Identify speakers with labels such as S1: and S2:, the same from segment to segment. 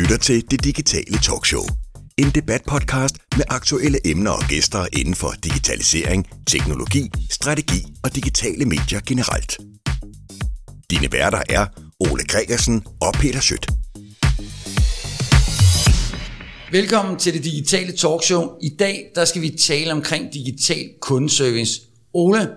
S1: lytter til Det Digitale Talkshow. En debatpodcast med aktuelle emner og gæster inden for digitalisering, teknologi, strategi og digitale medier generelt. Dine værter er Ole Gregersen og Peter Schødt.
S2: Velkommen til det digitale talkshow. I dag der skal vi tale omkring digital kundeservice. Ole,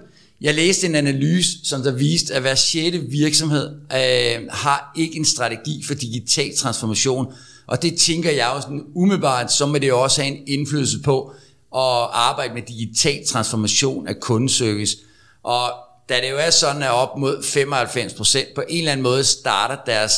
S2: jeg læste en analyse, som der viste, at hver sjette virksomhed øh, har ikke en strategi for digital transformation. Og det tænker jeg også umiddelbart, så må det også have en indflydelse på at arbejde med digital transformation af kundeservice. Og da det jo er sådan, at op mod 95% på en eller anden måde starter deres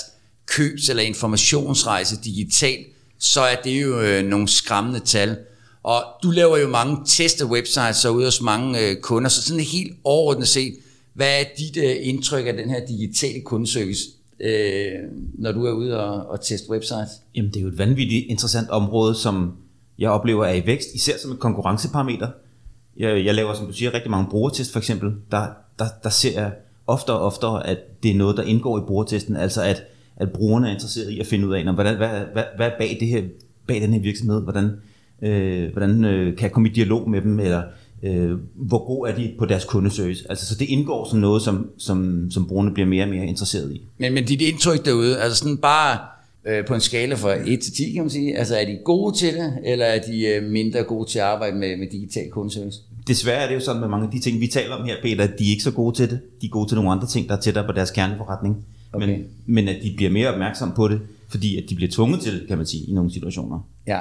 S2: købs- eller informationsrejse digitalt, så er det jo øh, nogle skræmmende tal. Og du laver jo mange tester websites og ude hos mange øh, kunder, så sådan helt overordnet set, hvad er dit øh, indtryk af den her digitale kundeservice, øh, når du er ude og, og teste websites?
S3: Jamen det er jo et vanvittigt interessant område, som jeg oplever er i vækst, især som et konkurrenceparameter. Jeg, jeg laver, som du siger, rigtig mange brugertest for eksempel. Der, der, der ser jeg ofte og oftere, at det er noget, der indgår i brugertesten, altså at, at brugerne er interesseret i at finde ud af, hvordan, hvad, hvad, hvad er bag, det her, bag den her virksomhed, hvordan, øh, hvordan øh, kan jeg komme i dialog med dem, eller øh, hvor god er de på deres kundeservice. Altså, så det indgår som noget, som, som, som brugerne bliver mere og mere interesseret i.
S2: Men, men dit indtryk derude, altså sådan bare øh, på en skala fra 1 til 10, kan man sige, altså er de gode til det, eller er de øh, mindre gode til at arbejde med, med digital kundeservice?
S3: Desværre er det jo sådan med mange af de ting, vi taler om her, Peter, at de er ikke så gode til det. De er gode til nogle andre ting, der er tættere på deres kerneforretning. Okay. Men, men at de bliver mere opmærksomme på det, fordi at de bliver tvunget til det, kan man sige, i nogle situationer.
S2: Ja.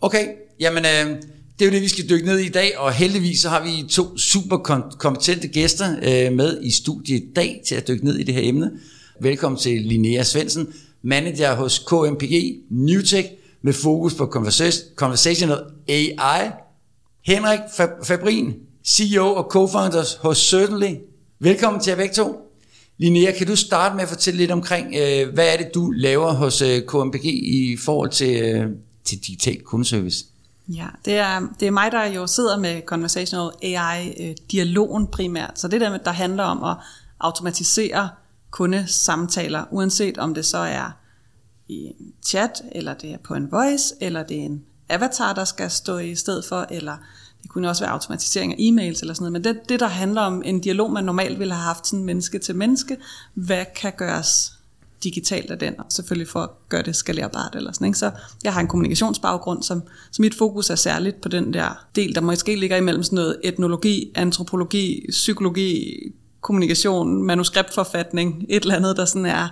S2: Okay, jamen øh, det er jo det, vi skal dykke ned i i dag, og heldigvis så har vi to super kompetente gæster øh, med i studiet i dag til at dykke ned i det her emne. Velkommen til Linnea Svensen, manager hos KMPG Newtech med fokus på conversational AI. Henrik Fabrin, CEO og co-founders hos Certainly. Velkommen til jer begge to. Linnea, kan du starte med at fortælle lidt omkring, øh, hvad er det, du laver hos øh, KMPG i forhold til, øh, til digital kundeservice?
S4: Ja, det er, det er mig, der jo sidder med Conversational AI-dialogen øh, primært. Så det der, der handler om at automatisere kundesamtaler, uanset om det så er i en chat, eller det er på en voice, eller det er en avatar, der skal stå i stedet for, eller det kunne også være automatisering af e-mails eller sådan noget, men det, det der handler om en dialog, man normalt ville have haft sådan menneske til menneske, hvad kan gøres digitalt af den, og selvfølgelig for at gøre det skalerbart eller sådan. Ikke? Så jeg har en kommunikationsbaggrund, som, som mit fokus er særligt på den der del, der måske ligger imellem sådan noget etnologi, antropologi, psykologi, kommunikation, manuskriptforfatning, et eller andet, der sådan er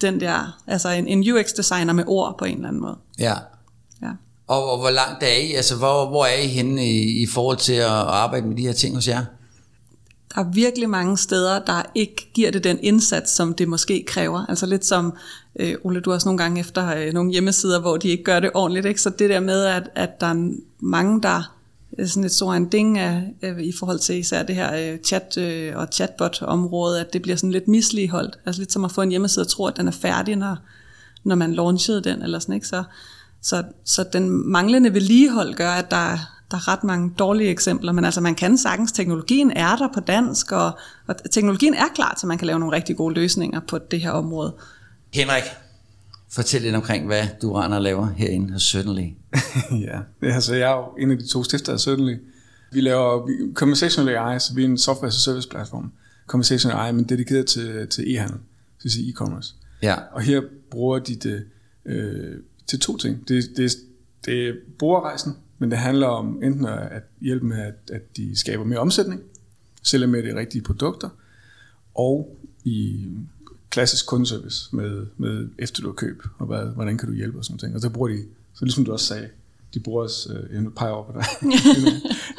S4: den der, altså en, en UX-designer med ord på en eller anden måde.
S2: Ja.
S4: Ja.
S2: Og, og hvor langt er I? Altså, hvor, hvor er I henne i, i forhold til at arbejde med de her ting hos jer?
S4: Der er virkelig mange steder, der ikke giver det den indsats, som det måske kræver. Altså lidt som, øh, Ole, du også nogle gange efter øh, nogle hjemmesider, hvor de ikke gør det ordentligt. Ikke? Så det der med, at, at der er mange, der er sådan et stort en ding af, øh, i forhold til især det her øh, chat- øh, og chatbot-område, at det bliver sådan lidt misligeholdt. Altså lidt som at få en hjemmeside og tro, at den er færdig, når, når man launchede den, eller sådan, ikke? Så, så, så den manglende vedligehold gør, at der, der er ret mange dårlige eksempler, men altså man kan sagtens, teknologien er der på dansk, og, og teknologien er klar til, at man kan lave nogle rigtig gode løsninger på det her område.
S2: Henrik, fortæl lidt omkring, hvad du render og laver herinde hos Certainly.
S5: ja, altså jeg er jo en af de to stifter af Certainly. Vi laver Conversational AI, så vi er en software as service platform. Conversational AI, men dedikeret til, til e-handel, det vil sige e-commerce.
S2: Ja.
S5: Og her bruger de det øh, til to ting. Det, det, det er brugerrejsen, men det handler om enten at hjælpe med, at, at de skaber mere omsætning, sælger med de rigtige produkter, og i klassisk kundeservice med, med efterløbkøb, og hvad, hvordan kan du hjælpe og sådan noget. Og så bruger de, så ligesom du også sagde, de bruger os, øh, jeg peger over på dig,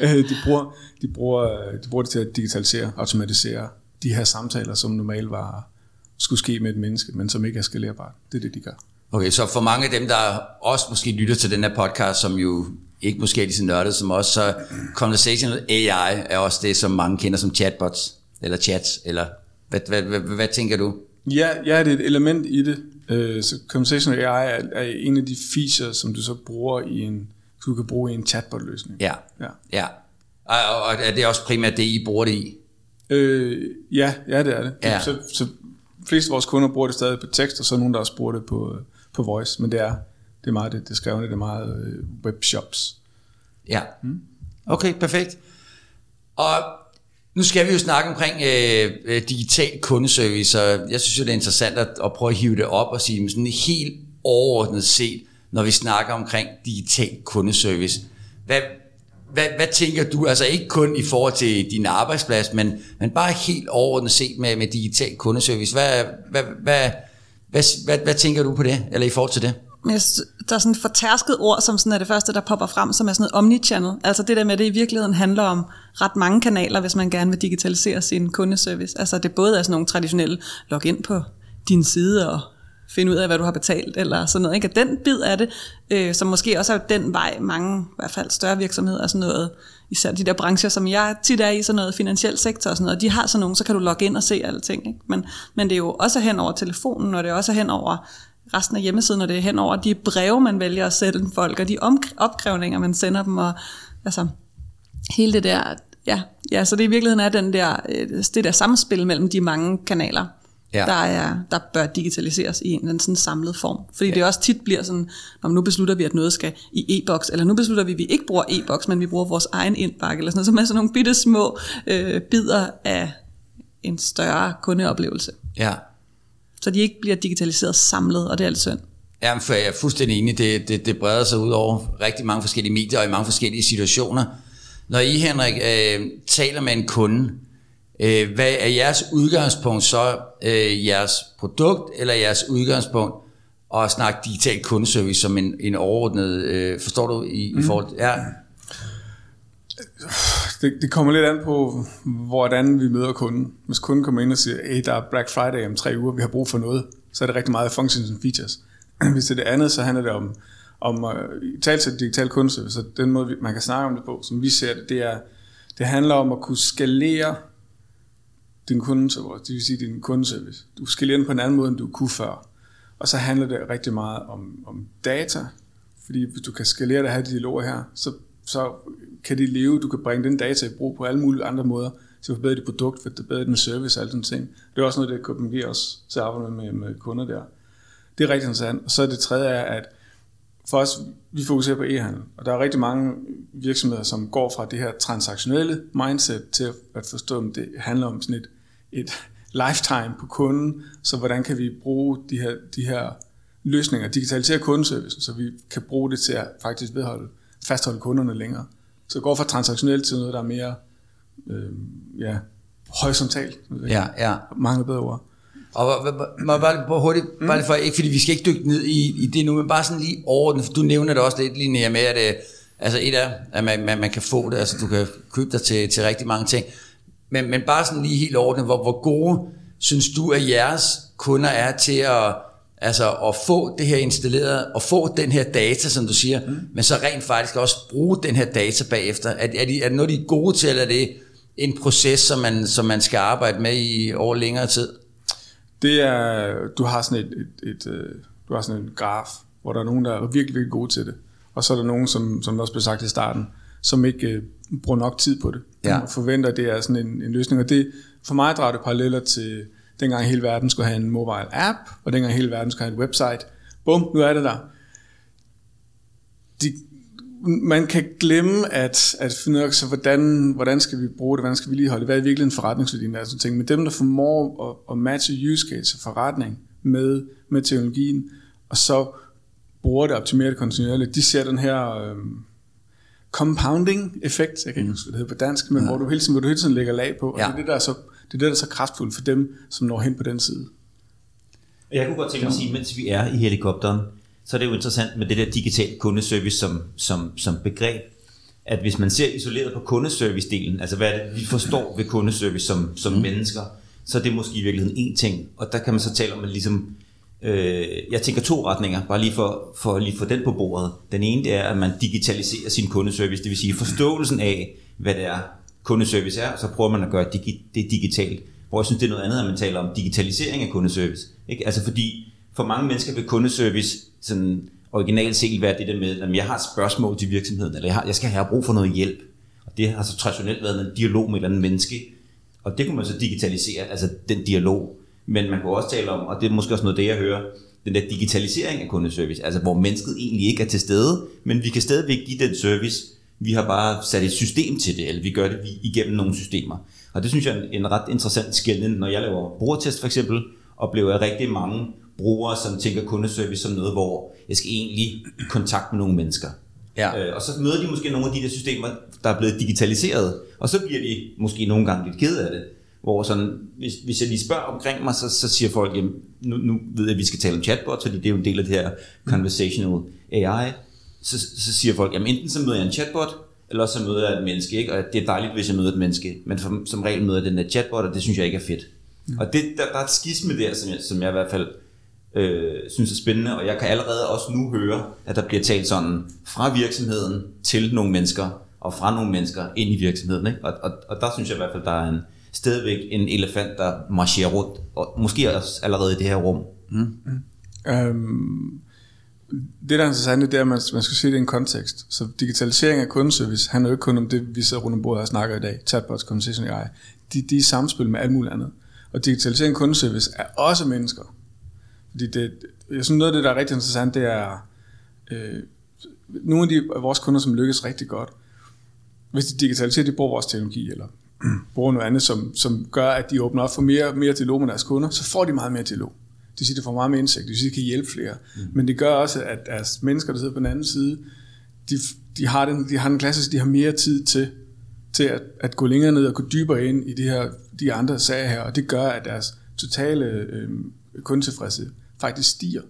S5: øh, de, bruger, de, bruger, de bruger det til at digitalisere, automatisere de her samtaler, som normalt var, skulle ske med et menneske, men som ikke er skalerbart. Det er det, de gør.
S2: Okay, så for mange af dem, der også måske lytter til den her podcast, som jo ikke måske lige så nørdet som os, så conversational AI er også det, som mange kender som chatbots, eller chats, eller hvad, hvad, hvad, hvad, tænker du?
S5: Ja, ja, det er et element i det. Uh, så conversational AI er, er en af de features, som du så bruger i en, du kan bruge i en chatbot-løsning.
S2: Ja, ja. ja. Og, og er det også primært det, I bruger det i?
S5: Uh, ja, ja, det er det. Ja. Så, så fleste af vores kunder bruger det stadig på tekst, og så er nogen, der også bruger det på, på voice, men det er, det er meget det, det skrevne, det er meget øh, webshops.
S2: Ja. Okay, perfekt. Og nu skal vi jo snakke omkring øh, øh, digital kundeservice, og jeg synes jo, det er interessant at, at prøve at hive det op og sige, sådan helt overordnet set, når vi snakker omkring digital kundeservice. Hvad, hvad, hvad tænker du, altså ikke kun i forhold til din arbejdsplads, men, men bare helt overordnet set med, med digital kundeservice. Hvad, hvad, hvad, hvad, hvad, hvad tænker du på det, eller i forhold til det?
S4: Men der er sådan et fortærsket ord, som sådan er det første, der popper frem, som er sådan noget omnichannel. Altså det der med, at det i virkeligheden handler om ret mange kanaler, hvis man gerne vil digitalisere sin kundeservice. Altså det både er sådan nogle traditionelle log ind på din side og finde ud af, hvad du har betalt, eller sådan noget. Ikke? At den bid af det, øh, som måske også er den vej, mange, i hvert fald større virksomheder, og sådan noget, især de der brancher, som jeg tit er i, sådan noget finansiel sektor og sådan noget, de har sådan nogle, så kan du logge ind og se alting. Ikke? Men, men det er jo også hen over telefonen, og det er også hen over resten af hjemmesiden, og det er hen over de breve, man vælger at sende folk, og de opkrævninger, man sender dem, og altså hele det der, ja, ja så det i virkeligheden er den der, øh, det der samspil mellem de mange kanaler, ja. der, er, der bør digitaliseres i en eller anden sådan samlet form. Fordi ja. det også tit bliver sådan, når nu beslutter vi, at noget skal i e-boks, eller nu beslutter vi, at vi ikke bruger e-boks, men vi bruger vores egen indbakke, eller sådan noget, som er sådan nogle bitte små øh, bidder af en større kundeoplevelse.
S2: Ja.
S4: Så de ikke bliver digitaliseret samlet, og det er alt synd.
S2: Ja, for jeg er fuldstændig enig. Det, det, det breder sig ud over rigtig mange forskellige medier og i mange forskellige situationer. Når I, Henrik, øh, taler med en kunde, øh, hvad er jeres udgangspunkt så? Øh, jeres produkt eller jeres udgangspunkt at snakke digital kundeservice som en, en overordnet, øh, forstår du, i, mm. i forhold til, ja.
S5: Det, det kommer lidt an på, hvordan vi møder kunden. Hvis kunden kommer ind og siger, at der er Black Friday om tre uger, vi har brug for noget, så er det rigtig meget functions and features. Hvis det er det andet, så handler det om, om øh, uh, tale til digital kundeservice. Så den måde, man kan snakke om det på, som vi ser det, det, er, det handler om at kunne skalere din kundeservice, det vil sige din kundeservice. Du skalerer den på en anden måde, end du kunne før. Og så handler det rigtig meget om, om data, fordi hvis du kan skalere det her dialoger her, så, så kan de leve, du kan bringe den data i brug på alle mulige andre måder, til at forbedre dit produkt, for forbedre din service og alle sådan ting. Det er også noget, det KPMG også til at arbejde med, med kunder der. Det er rigtig interessant. Og så er det tredje er, at for os, vi fokuserer på e-handel, og der er rigtig mange virksomheder, som går fra det her transaktionelle mindset til at forstå, at det handler om sådan et, et lifetime på kunden, så hvordan kan vi bruge de her, de her løsninger, digitalisere kundeservicen, så vi kan bruge det til at faktisk vedholde, fastholde kunderne længere. Så det går fra transaktionelt til noget, der er mere øh, ja, horisontalt.
S2: Ja, ja.
S5: Mange bedre ord.
S2: Og må bare på hurtigt, mm. bare for, ikke fordi vi skal ikke dykke ned i, i det nu, men bare sådan lige overordnet, for du nævner det også lidt lige mere med, at øh, altså et er, at man, man, man kan få det, altså du kan købe dig til, til rigtig mange ting, men, men bare sådan lige helt overordnet, hvor, hvor gode synes du, at jeres kunder er til at, altså at få det her installeret, og få den her data, som du siger, mm. men så rent faktisk også bruge den her data bagefter. Er, er, de, er det noget, de er gode til, eller er det en proces, som man, som man skal arbejde med i over længere tid?
S5: Det er, du har sådan et, et, et, øh, du har sådan en graf, hvor der er nogen, der er virkelig, virkelig gode til det. Og så er der nogen, som, som også blev sagt i starten, som ikke uh, bruger nok tid på det. Ja. Og forventer, at det er sådan en, en løsning. Og det, for mig drager det paralleller til dengang hele verden skulle have en mobile app, og dengang hele verden skulle have et website. Bum, nu er det der. De, man kan glemme at, at finde ud af, så hvordan, hvordan skal vi bruge det, hvordan skal vi lige holde hvad er virkelig en forretningsværdi, og sådan ting. Men dem, der formår at, at matche use case og forretning med, med teknologien, og så bruger det optimeret kontinuerligt, de ser den her øhm, compounding effekt, jeg kan ikke huske, hvad det hedder på dansk, men ja. hvor du hele tiden, hvor du hele tiden lægger lag på, og ja. det er det, der er så, det er det, der er så kraftfuldt for dem, som når hen på den side.
S3: Jeg kunne godt tænke mig at sige, mens vi er i helikopteren, så er det jo interessant med det der digital kundeservice som, som, som begreb, at hvis man ser isoleret på kundeservice-delen, altså hvad er det, vi forstår ved kundeservice som, som mm. mennesker, så er det måske i virkeligheden en ting, og der kan man så tale om, at ligesom, øh, jeg tænker to retninger, bare lige for, for lige få den på bordet. Den ene det er, at man digitaliserer sin kundeservice, det vil sige forståelsen af, hvad det er, kundeservice er, så prøver man at gøre det digitalt. Hvor jeg synes, det er noget andet, at man taler om digitalisering af kundeservice. Ikke? Altså fordi for mange mennesker vil kundeservice sådan originalt set være det der med, at jeg har et spørgsmål til virksomheden, eller jeg, har, jeg skal have brug for noget hjælp. Og det har så traditionelt været en dialog med et eller andet menneske. Og det kunne man så digitalisere, altså den dialog. Men man kunne også tale om, og det er måske også noget det, jeg hører, den der digitalisering af kundeservice, altså hvor mennesket egentlig ikke er til stede, men vi kan stadigvæk give den service, vi har bare sat et system til det, eller vi gør det igennem nogle systemer. Og det synes jeg er en, ret interessant skældning, når jeg laver brugertest for eksempel, oplever jeg rigtig mange brugere, som tænker kundeservice som noget, hvor jeg skal egentlig i kontakt med nogle mennesker.
S2: Ja.
S3: Øh, og så møder de måske nogle af de der systemer, der er blevet digitaliseret, og så bliver de måske nogle gange lidt ked af det. Hvor sådan, hvis, hvis jeg lige spørger omkring mig, så, så siger folk, jamen, nu, nu ved jeg, at vi skal tale om chatbot, fordi det er jo en del af det her conversational AI. Så, så siger folk, jamen enten så møder jeg en chatbot, eller så møder jeg et menneske, ikke? og det er dejligt, hvis jeg møder et menneske, men som, som regel møder jeg den der chatbot, og det synes jeg ikke er fedt. Mm. Og det, der, der er et skisme der, som jeg, som jeg i hvert fald øh, synes er spændende, og jeg kan allerede også nu høre, at der bliver talt sådan fra virksomheden til nogle mennesker, og fra nogle mennesker ind i virksomheden. Ikke? Og, og, og der synes jeg i hvert fald, der er en, stadigvæk en elefant, der marcherer rundt, og måske også allerede i det her rum. Mm.
S5: Mm. Øhm, det, der er interessant, det er, at man, man skal se det i en kontekst. Så digitalisering af kundeservice handler jo ikke kun om det, vi sidder rundt om bordet og snakker i dag, chatbots, conversation AI. De, de er i samspil med alt muligt andet. Og digitalisering af kundeservice er også mennesker. Fordi det, jeg synes noget af det, der er rigtig interessant, det er øh, nogle af, de, af vores kunder, som lykkes rigtig godt. Hvis de digitaliserer, de bruger vores teknologi, eller bruger noget andet, som, som gør, at de åbner op for mere, mere dialog med deres kunder, så får de meget mere dialog. Det siger, at de får meget mere indsigt, det siger, at de kan hjælpe flere. Mm. Men det gør også, at deres mennesker, der sidder på den anden side, de, de, har, den, de har den klassiske, de har mere tid til, til at, at gå længere ned og gå dybere ind i de her de andre sager her, og det gør, at deres totale øh, kundetilfredshed faktisk stiger.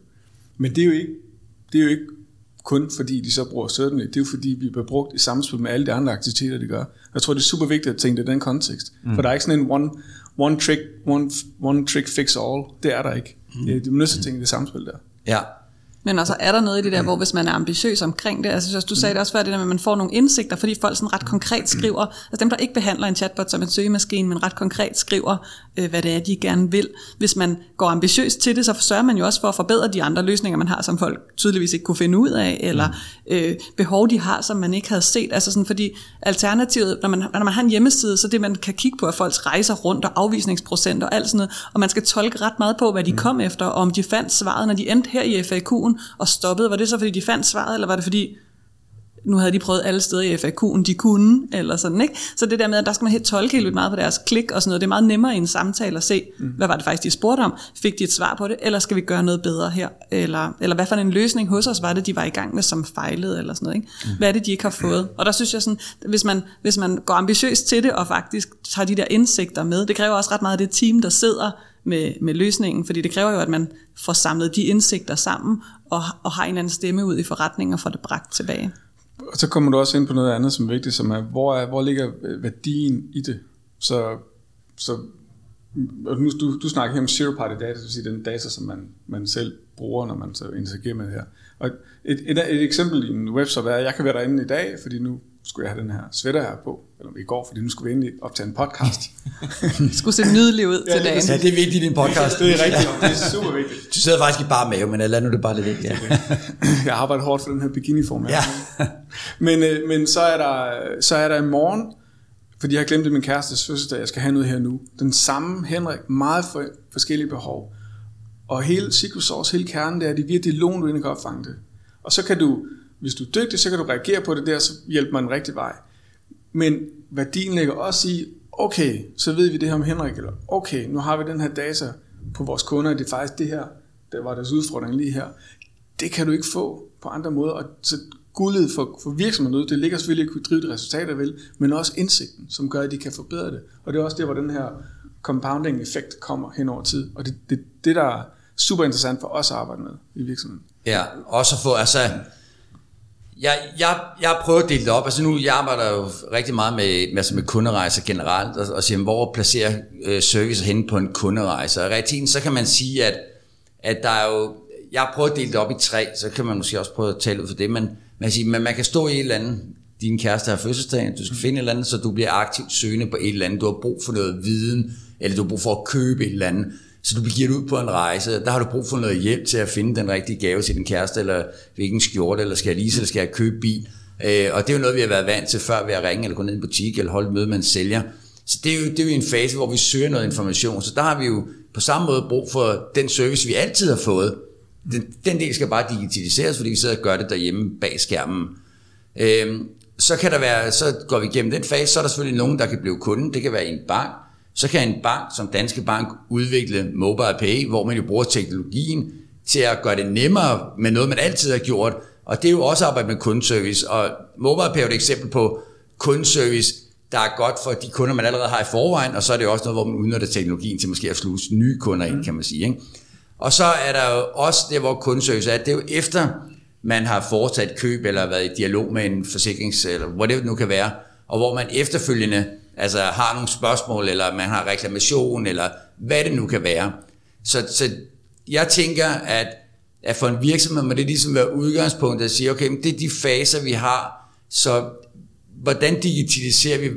S5: Men det er jo ikke, det er jo ikke kun fordi de så bruger Certainly, det er jo fordi vi bliver brugt i samspil med alle de andre aktiviteter, de gør. Jeg tror, det er super vigtigt at tænke det i den kontekst. Mm. For der er ikke sådan en one, one, trick, one, one trick fix all. Det er der ikke. Mm. De er nødt til at tænke det samspil der.
S2: Ja,
S4: men altså er der noget i det der, hvor hvis man er ambitiøs omkring det, altså du sagde det også før, det der med, at man får nogle indsigter, fordi folk sådan ret konkret skriver, altså dem der ikke behandler en chatbot som en søgemaskine, men ret konkret skriver, øh, hvad det er, de gerne vil. Hvis man går ambitiøst til det, så sørger man jo også for at forbedre de andre løsninger, man har, som folk tydeligvis ikke kunne finde ud af, eller øh, behov, de har, som man ikke havde set. Altså sådan, fordi alternativet, når man, når man har en hjemmeside, så det man kan kigge på, at folks rejser rundt og afvisningsprocent og alt sådan noget, og man skal tolke ret meget på, hvad de kom efter, og om de fandt svaret, når de endte her i FAQ'en, og stoppede. Var det så, fordi de fandt svaret, eller var det fordi, nu havde de prøvet alle steder i FAQ'en, de kunne, eller sådan, ikke? Så det der med, at der skal man helt tolke helt meget på deres klik og sådan noget, det er meget nemmere i en samtale at se, mm. hvad var det faktisk, de spurgte om? Fik de et svar på det, eller skal vi gøre noget bedre her? Eller, eller hvad for en løsning hos os var det, de var i gang med, som fejlede, eller sådan noget, ikke? Mm. Hvad er det, de ikke har fået? Og der synes jeg sådan, hvis man, hvis man går ambitiøst til det, og faktisk tager de der indsigter med, det kræver også ret meget af det team, der sidder med, med løsningen, fordi det kræver jo, at man får samlet de indsigter sammen, og, og har en eller anden stemme ud i forretningen og får det bragt tilbage.
S5: Og så kommer du også ind på noget andet, som er vigtigt, som er, hvor, er, hvor ligger øh, værdien i det? Så, så nu, du, du snakker her om zero party data, det vil sige den data, som man, man selv bruger, når man så interagerer med det her. Og et, et, et eksempel i en webshop er, at jeg kan være derinde i dag, fordi nu skulle jeg have den her sweater her på, eller i går, fordi nu skulle vi endelig optage en podcast.
S4: skulle se nydelig ud
S2: ja,
S4: til dagen.
S2: Ja, det er vigtigt i din podcast.
S5: det er rigtigt, det er super vigtigt.
S2: Du sidder faktisk i bare mave, men lad nu det bare lidt vigtigt. Ja.
S5: jeg har arbejdet hårdt for den her bikiniform. Ja. men, øh, men så er, der, så er der i morgen, fordi jeg har glemt det min kærestes fødselsdag, jeg skal have noget her nu. Den samme Henrik, meget for, forskellige behov. Og hele Secret hele kernen, det er, at det er via dialogen, du egentlig kan opfange det. Og så kan du hvis du er dygtig, så kan du reagere på det der, så hjælper man en rigtig vej. Men værdien ligger også i, okay, så ved vi det her om Henrik, eller okay, nu har vi den her data på vores kunder, det er faktisk det her, der var deres udfordring lige her. Det kan du ikke få på andre måder, og så guldet for, for virksomheden det ligger selvfølgelig at at drive det resultater vel, men også indsigten, som gør, at de kan forbedre det. Og det er også der, hvor den her compounding effekt kommer hen over tid. Og det er det, det, der er super interessant for os at arbejde med i virksomheden.
S2: Ja, også at få, altså, jeg, jeg, jeg prøver at dele det op. Altså nu, jeg arbejder jo rigtig meget med, med, altså med kunderejser generelt, og, og siger, hvor placerer øh, service hen på en kunderejse. Og i så kan man sige, at, at der er jo, jeg prøver at dele det op i tre, så kan man måske også prøve at tale ud for det, men man, siger, men man kan stå i et eller andet, din kæreste har fødselsdag, du skal finde et eller andet, så du bliver aktivt søgende på et eller andet, du har brug for noget viden, eller du har brug for at købe et eller andet. Så du begiver dig ud på en rejse, der har du brug for noget hjælp til at finde den rigtige gave til din kæreste, eller hvilken skjorte, eller skal jeg lease, eller skal jeg købe bil. Øh, og det er jo noget, vi har været vant til før ved at ringe, eller gå ned i en butik, eller holde et møde med en sælger. Så det er, jo, det er jo en fase, hvor vi søger noget information. Så der har vi jo på samme måde brug for den service, vi altid har fået. Den, den del skal bare digitaliseres, fordi vi sidder og gør det derhjemme bag skærmen. Øhm, så kan der være, så går vi igennem den fase, så er der selvfølgelig nogen, der kan blive kunde. Det kan være en bank. Så kan en bank som Danske Bank udvikle mobile pay, hvor man jo bruger teknologien til at gøre det nemmere med noget, man altid har gjort. Og det er jo også arbejde med kundeservice. Og mobile pay er et eksempel på kundeservice, der er godt for de kunder, man allerede har i forvejen, og så er det også noget, hvor man udnytter teknologien til måske at sluse nye kunder ind, kan man sige. Ikke? Og så er der jo også det, hvor kundeservice er, det er jo efter, man har foretaget køb, eller været i dialog med en forsikrings, eller hvor det nu kan være, og hvor man efterfølgende altså, har nogle spørgsmål, eller man har reklamation, eller hvad det nu kan være. Så, så jeg tænker, at, at for en virksomhed må det ligesom være udgangspunkt at sige, okay, men det er de faser, vi har, så hvordan digitaliserer vi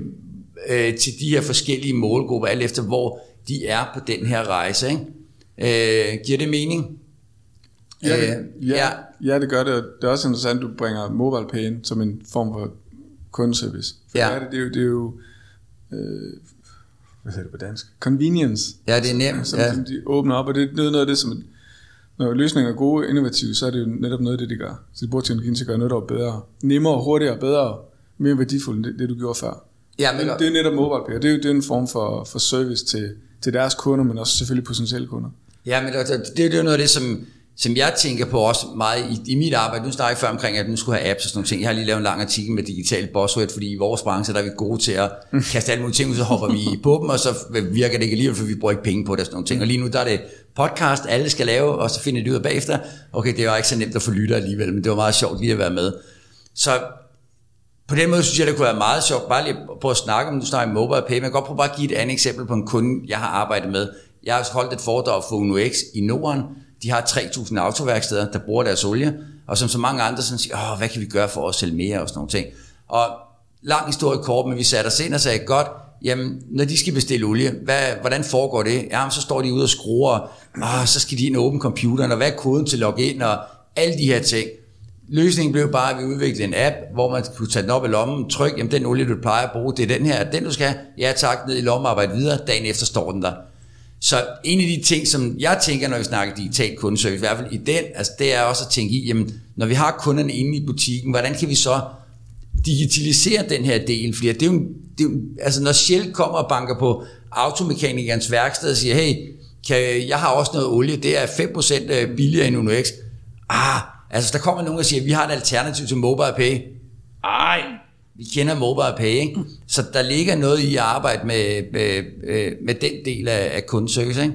S2: øh, til de her forskellige målgrupper, alt efter hvor de er på den her rejse. Ikke? Øh, giver det mening?
S5: Ja, det, øh, ja, ja. ja, det gør det. Det er også interessant, at du bringer mobile pay ind som en form for kundeservice. For ja. det, det, er jo, det er jo øh, hvad hedder det på dansk? Convenience.
S2: Ja, det er nemt.
S5: Som,
S2: ja.
S5: som de åbner op, og det er noget af det, som når løsninger er gode og innovative, så er det jo netop noget af det, de gør. Så de bruger teknologien til at gøre noget, der er bedre. Nemmere, hurtigere, bedre, mere værdifuldt end det, det du gjorde før. Ja, men det, det er netop mobile pay, det er jo det er en form for, for service til, til deres kunder, men også selvfølgelig potentielle kunder.
S2: Ja, men det, det, det er jo noget af det, som, som jeg tænker på også meget i, i mit arbejde. Nu snakker jeg før omkring, at nu skulle have apps og sådan nogle ting. Jeg har lige lavet en lang artikel med digital buzzword, fordi i vores branche der er vi gode til at kaste alle mulige ting ud, så hopper vi på dem, og så virker det ikke alligevel, for vi bruger ikke penge på det og sådan nogle ting. Og lige nu der er det podcast, alle skal lave, og så finder de ud af bagefter. Okay, det var ikke så nemt at få lytter alligevel, men det var meget sjovt lige at være med. Så på den måde synes jeg, det kunne være meget sjovt, bare lige på at snakke om, du snakker mobile pay, men jeg kan godt prøve bare at give et andet eksempel på en kunde, jeg har arbejdet med. Jeg har holdt et foredrag for UNOX i Norden. De har 3.000 autoværksteder, der bruger deres olie, og som så mange andre sådan siger, Åh, hvad kan vi gøre for at sælge mere og sådan nogle ting. Og lang historie kort, men vi satte os ind og sagde, godt, jamen, når de skal bestille olie, hvad, hvordan foregår det? Jamen, så står de ude og skruer, og så skal de ind og åbne computeren, og hvad er koden til login, og alle de her ting. Løsningen blev bare, at vi udviklede en app, hvor man kunne tage den op i lommen, tryk, jamen den olie, du plejer at bruge, det er den her, den du skal have, ja tak, ned i lommen, arbejde videre, dagen efter står den der. Så en af de ting, som jeg tænker, når vi snakker digital kundeservice, i hvert fald i den, altså det er også at tænke i, jamen, når vi har kunderne inde i butikken, hvordan kan vi så digitalisere den her del? Fordi det er jo, det er jo altså når Shell kommer og banker på automekanikernes værksted og siger, hey, kan, jeg har også noget olie, det er 5% øh, billigere end UNOX. Ah, Altså, der kommer nogen og siger, vi har et alternativ til MobilePay. Ej, vi kender mobile pay, ikke? Så der ligger noget i at arbejde med, med, med den del af, af kundeservice, ikke?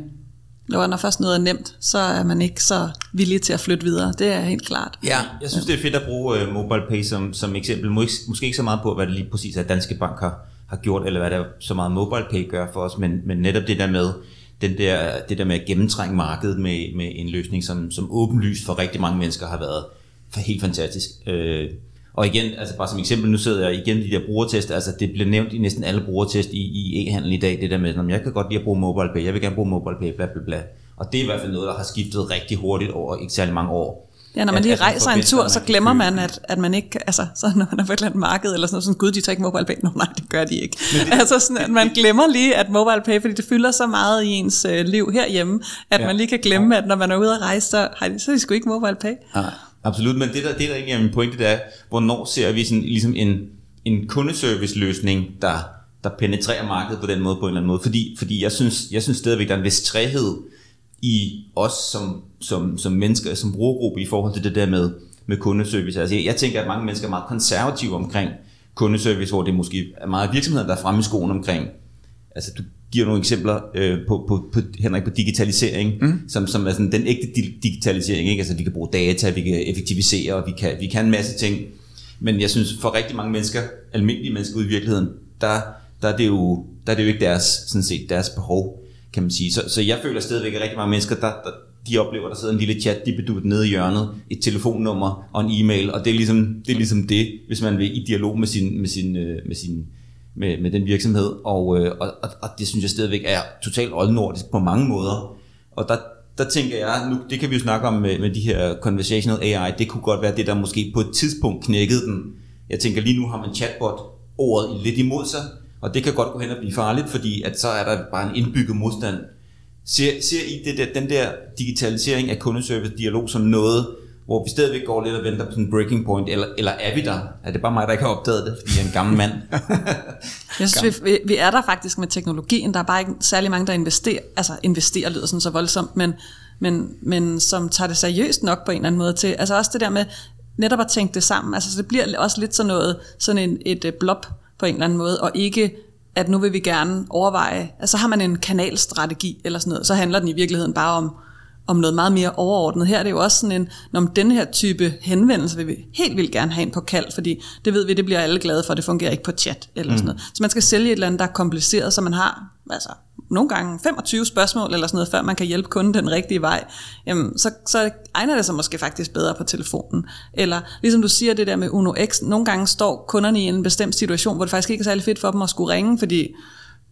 S4: Jo, når først noget er nemt, så er man ikke så villig til at flytte videre. Det er helt klart.
S3: Ja. Jeg synes, det er fedt at bruge uh, mobile pay som, som eksempel. Måske, måske ikke så meget på, hvad det lige præcis er, Danske Bank har, har gjort, eller hvad der så meget mobile pay gør for os, men, men netop det der med, den der, det der med at gennemtrænge markedet med, med en løsning, som, som åbenlyst for rigtig mange mennesker har været for helt fantastisk. Øh, og igen, altså bare som eksempel, nu sidder jeg igen de der brugertest, altså det bliver nævnt i næsten alle brugertest i, i e-handel i dag, det der med, at jeg kan godt lide at bruge mobile pay, jeg vil gerne bruge mobile pay, bla bla bla. Og det er i hvert fald noget, der har skiftet rigtig hurtigt over ikke særlig mange år.
S4: Ja, når man lige at, rejser en tur, så glemmer man, at, at man ikke, altså, så når man er på et eller andet marked, eller sådan noget, sådan, gud, de tager ikke mobile pay. Nå, nej, det gør de ikke. Det, altså, sådan, at man glemmer lige, at mobile pay, fordi det fylder så meget i ens øh, liv herhjemme, at ja. man lige kan glemme, at når man er ude at rejse, så, har de, så de sgu ikke mobile pay. Ja.
S3: Absolut, men det der, det der egentlig er min pointe, det er, hvornår ser vi sådan, ligesom en, en kundeservice-løsning, der, der penetrerer markedet på den måde, på en eller anden måde. Fordi, fordi jeg, synes, jeg synes stadigvæk, der er en vis træhed i os som, som, som mennesker, som brugergruppe i forhold til det der med, med kundeservice. Altså, jeg, jeg tænker, at mange mennesker er meget konservative omkring kundeservice, hvor det måske er meget virksomheder, der er fremme i skoen omkring. Altså, du giver nogle eksempler øh, på, på, på, Henrik, på digitalisering, mm. som, som er sådan den ægte digitalisering. Ikke? Altså, vi kan bruge data, vi kan effektivisere, og vi kan, vi kan en masse ting. Men jeg synes, for rigtig mange mennesker, almindelige mennesker ude i virkeligheden, der, der, er, det jo, der er det jo ikke deres, sådan set, deres behov kan man sige. Så, så jeg føler stadigvæk, at rigtig mange mennesker, der, der, de oplever, der sidder en lille chat, de bedut nede i hjørnet, et telefonnummer og en e-mail, og det er ligesom det, er ligesom det hvis man vil i dialog med sin, med sin, øh, med sin med, med den virksomhed, og, øh, og, og, og det synes jeg stadigvæk er totalt oldnordisk på mange måder. Og der, der tænker jeg, nu, det kan vi jo snakke om med, med de her conversational AI, det kunne godt være det, der måske på et tidspunkt knækkede den. Jeg tænker lige nu har man chatbot ordet lidt imod sig, og det kan godt gå hen og blive farligt, fordi at så er der bare en indbygget modstand Ser, ser I det der, den der digitalisering af kundeservice-dialog som noget, hvor vi stadigvæk går lidt og venter på sådan en breaking point, eller, eller er vi der? Er det bare mig, der ikke har opdaget det, fordi jeg er en gammel mand?
S4: Jeg synes, vi, vi er der faktisk med teknologien. Der er bare ikke særlig mange, der investerer, altså investerer lyder sådan så voldsomt, men, men, men som tager det seriøst nok på en eller anden måde til. Altså også det der med netop at tænke det sammen. Altså så det bliver også lidt sådan noget, sådan en, et øh, blob på en eller anden måde, og ikke at nu vil vi gerne overveje, altså har man en kanalstrategi eller sådan noget, så handler den i virkeligheden bare om, om noget meget mere overordnet. Her er det jo også sådan en, når den her type henvendelse vil vi helt vildt gerne have en på kald, fordi det ved vi, det bliver alle glade for, det fungerer ikke på chat eller mm. sådan noget. Så man skal sælge et eller andet, der er kompliceret, så man har altså, nogle gange 25 spørgsmål eller sådan noget, før man kan hjælpe kunden den rigtige vej, jamen, så, så egner det sig måske faktisk bedre på telefonen. Eller ligesom du siger det der med Uno X, nogle gange står kunderne i en bestemt situation, hvor det faktisk ikke er særlig fedt for dem at skulle ringe, fordi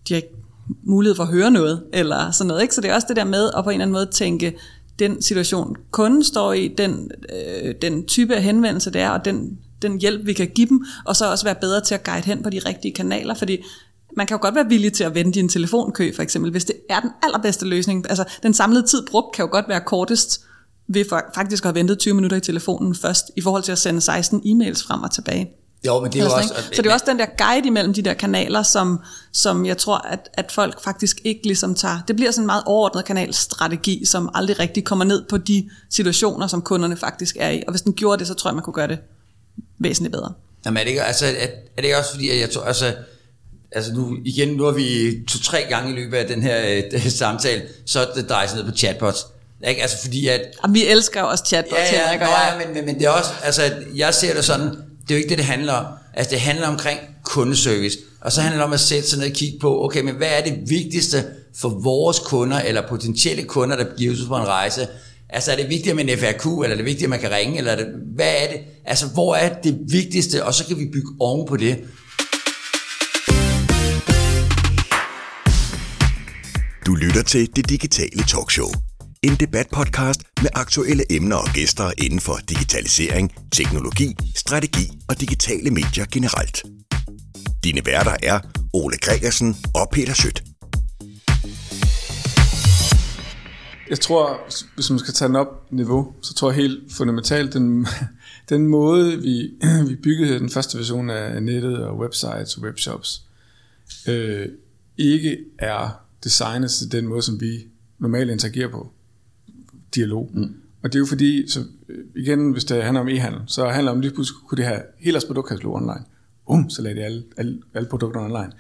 S4: de har ikke mulighed for at høre noget, eller sådan noget. Ikke? Så det er også det der med at på en eller anden måde tænke, den situation kunden står i, den, øh, den type af henvendelse det er, og den, den hjælp vi kan give dem, og så også være bedre til at guide hen på de rigtige kanaler, fordi man kan jo godt være villig til at vente i en telefonkø, for eksempel, hvis det er den allerbedste løsning. Altså, den samlede tid brugt kan jo godt være kortest ved faktisk at have ventet 20 minutter i telefonen først, i forhold til at sende 16 e-mails frem og tilbage.
S2: Jo, men det er jo også...
S4: Så det er også den der guide imellem de der kanaler, som, som jeg tror, at, at folk faktisk ikke ligesom tager... Det bliver sådan en meget overordnet kanalstrategi, som aldrig rigtig kommer ned på de situationer, som kunderne faktisk er i. Og hvis den gjorde det, så tror jeg, man kunne gøre det væsentligt bedre.
S2: Jamen er det ikke, altså, er, er det ikke også fordi, at jeg tror, altså, altså nu, igen, nu har vi to-tre gange i løbet af den her øh, samtale, så det drejer sig ned på chatbots. Ikke? Altså fordi at...
S4: Og vi elsker jo også chatbots,
S2: ja, ja,
S4: ikke?
S2: Ja, men, men, men det er også, altså jeg ser det sådan, det er jo ikke det, det handler om. Altså det handler omkring kundeservice. Og så handler det om at sætte sig ned og kigge på, okay, men hvad er det vigtigste for vores kunder, eller potentielle kunder, der giver sig på en rejse? Altså er det vigtigt med en FRQ, eller er det vigtigt, at man kan ringe, eller er det, hvad er det? Altså hvor er det vigtigste, og så kan vi bygge oven på det.
S1: Du lytter til Det Digitale Talkshow. En debatpodcast med aktuelle emner og gæster inden for digitalisering, teknologi, strategi og digitale medier generelt. Dine værter er Ole Gregersen og Peter Sødt.
S5: Jeg tror, hvis man skal tage den op niveau, så tror jeg helt fundamentalt, den, den måde, vi, vi byggede den første version af nettet og websites og webshops, øh, ikke er designet til den måde, som vi normalt interagerer på. Dialog. Mm. Og det er jo fordi, så igen, hvis det handler om e-handel, så handler det om, lige pludselig kunne det have hele deres produktkatalog online. Um, så lagde de alle, alle, alle produkter online.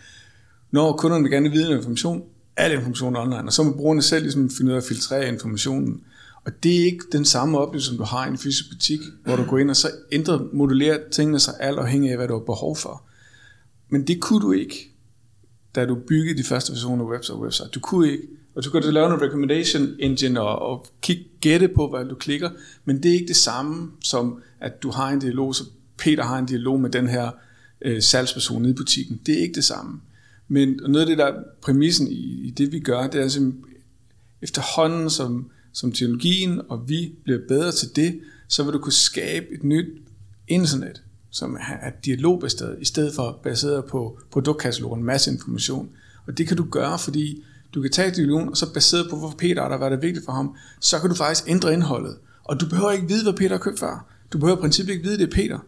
S5: Når kunderne vil gerne vide information, al information online, og så må brugerne selv ligesom finde ud af at filtrere informationen. Og det er ikke den samme oplevelse, som du har i en fysisk butik, hvor du går ind og så ændrer, modulerer tingene sig alt afhængig af, hvad du har behov for. Men det kunne du ikke, da du byggede de første versioner af website og website. Du kunne ikke. Og du kan lave en recommendation engine og, og kigge, gætte på, hvad du klikker, men det er ikke det samme som, at du har en dialog, så Peter har en dialog med den her øh, salgsperson i butikken. Det er ikke det samme. Men noget af det, der er præmissen i, i det, vi gør, det er altså, efterhånden som, som teknologien og vi bliver bedre til det, så vil du kunne skabe et nyt internet, som er dialogbaseret, i stedet for baseret på produktkatalog en masse information. Og det kan du gøre, fordi du kan tage dialogen, og så baseret på, hvorfor Peter er der, hvad der vigtigt for ham, så kan du faktisk ændre indholdet. Og du behøver ikke vide, hvad Peter har købt før. Du behøver i princippet ikke vide, det er Peter.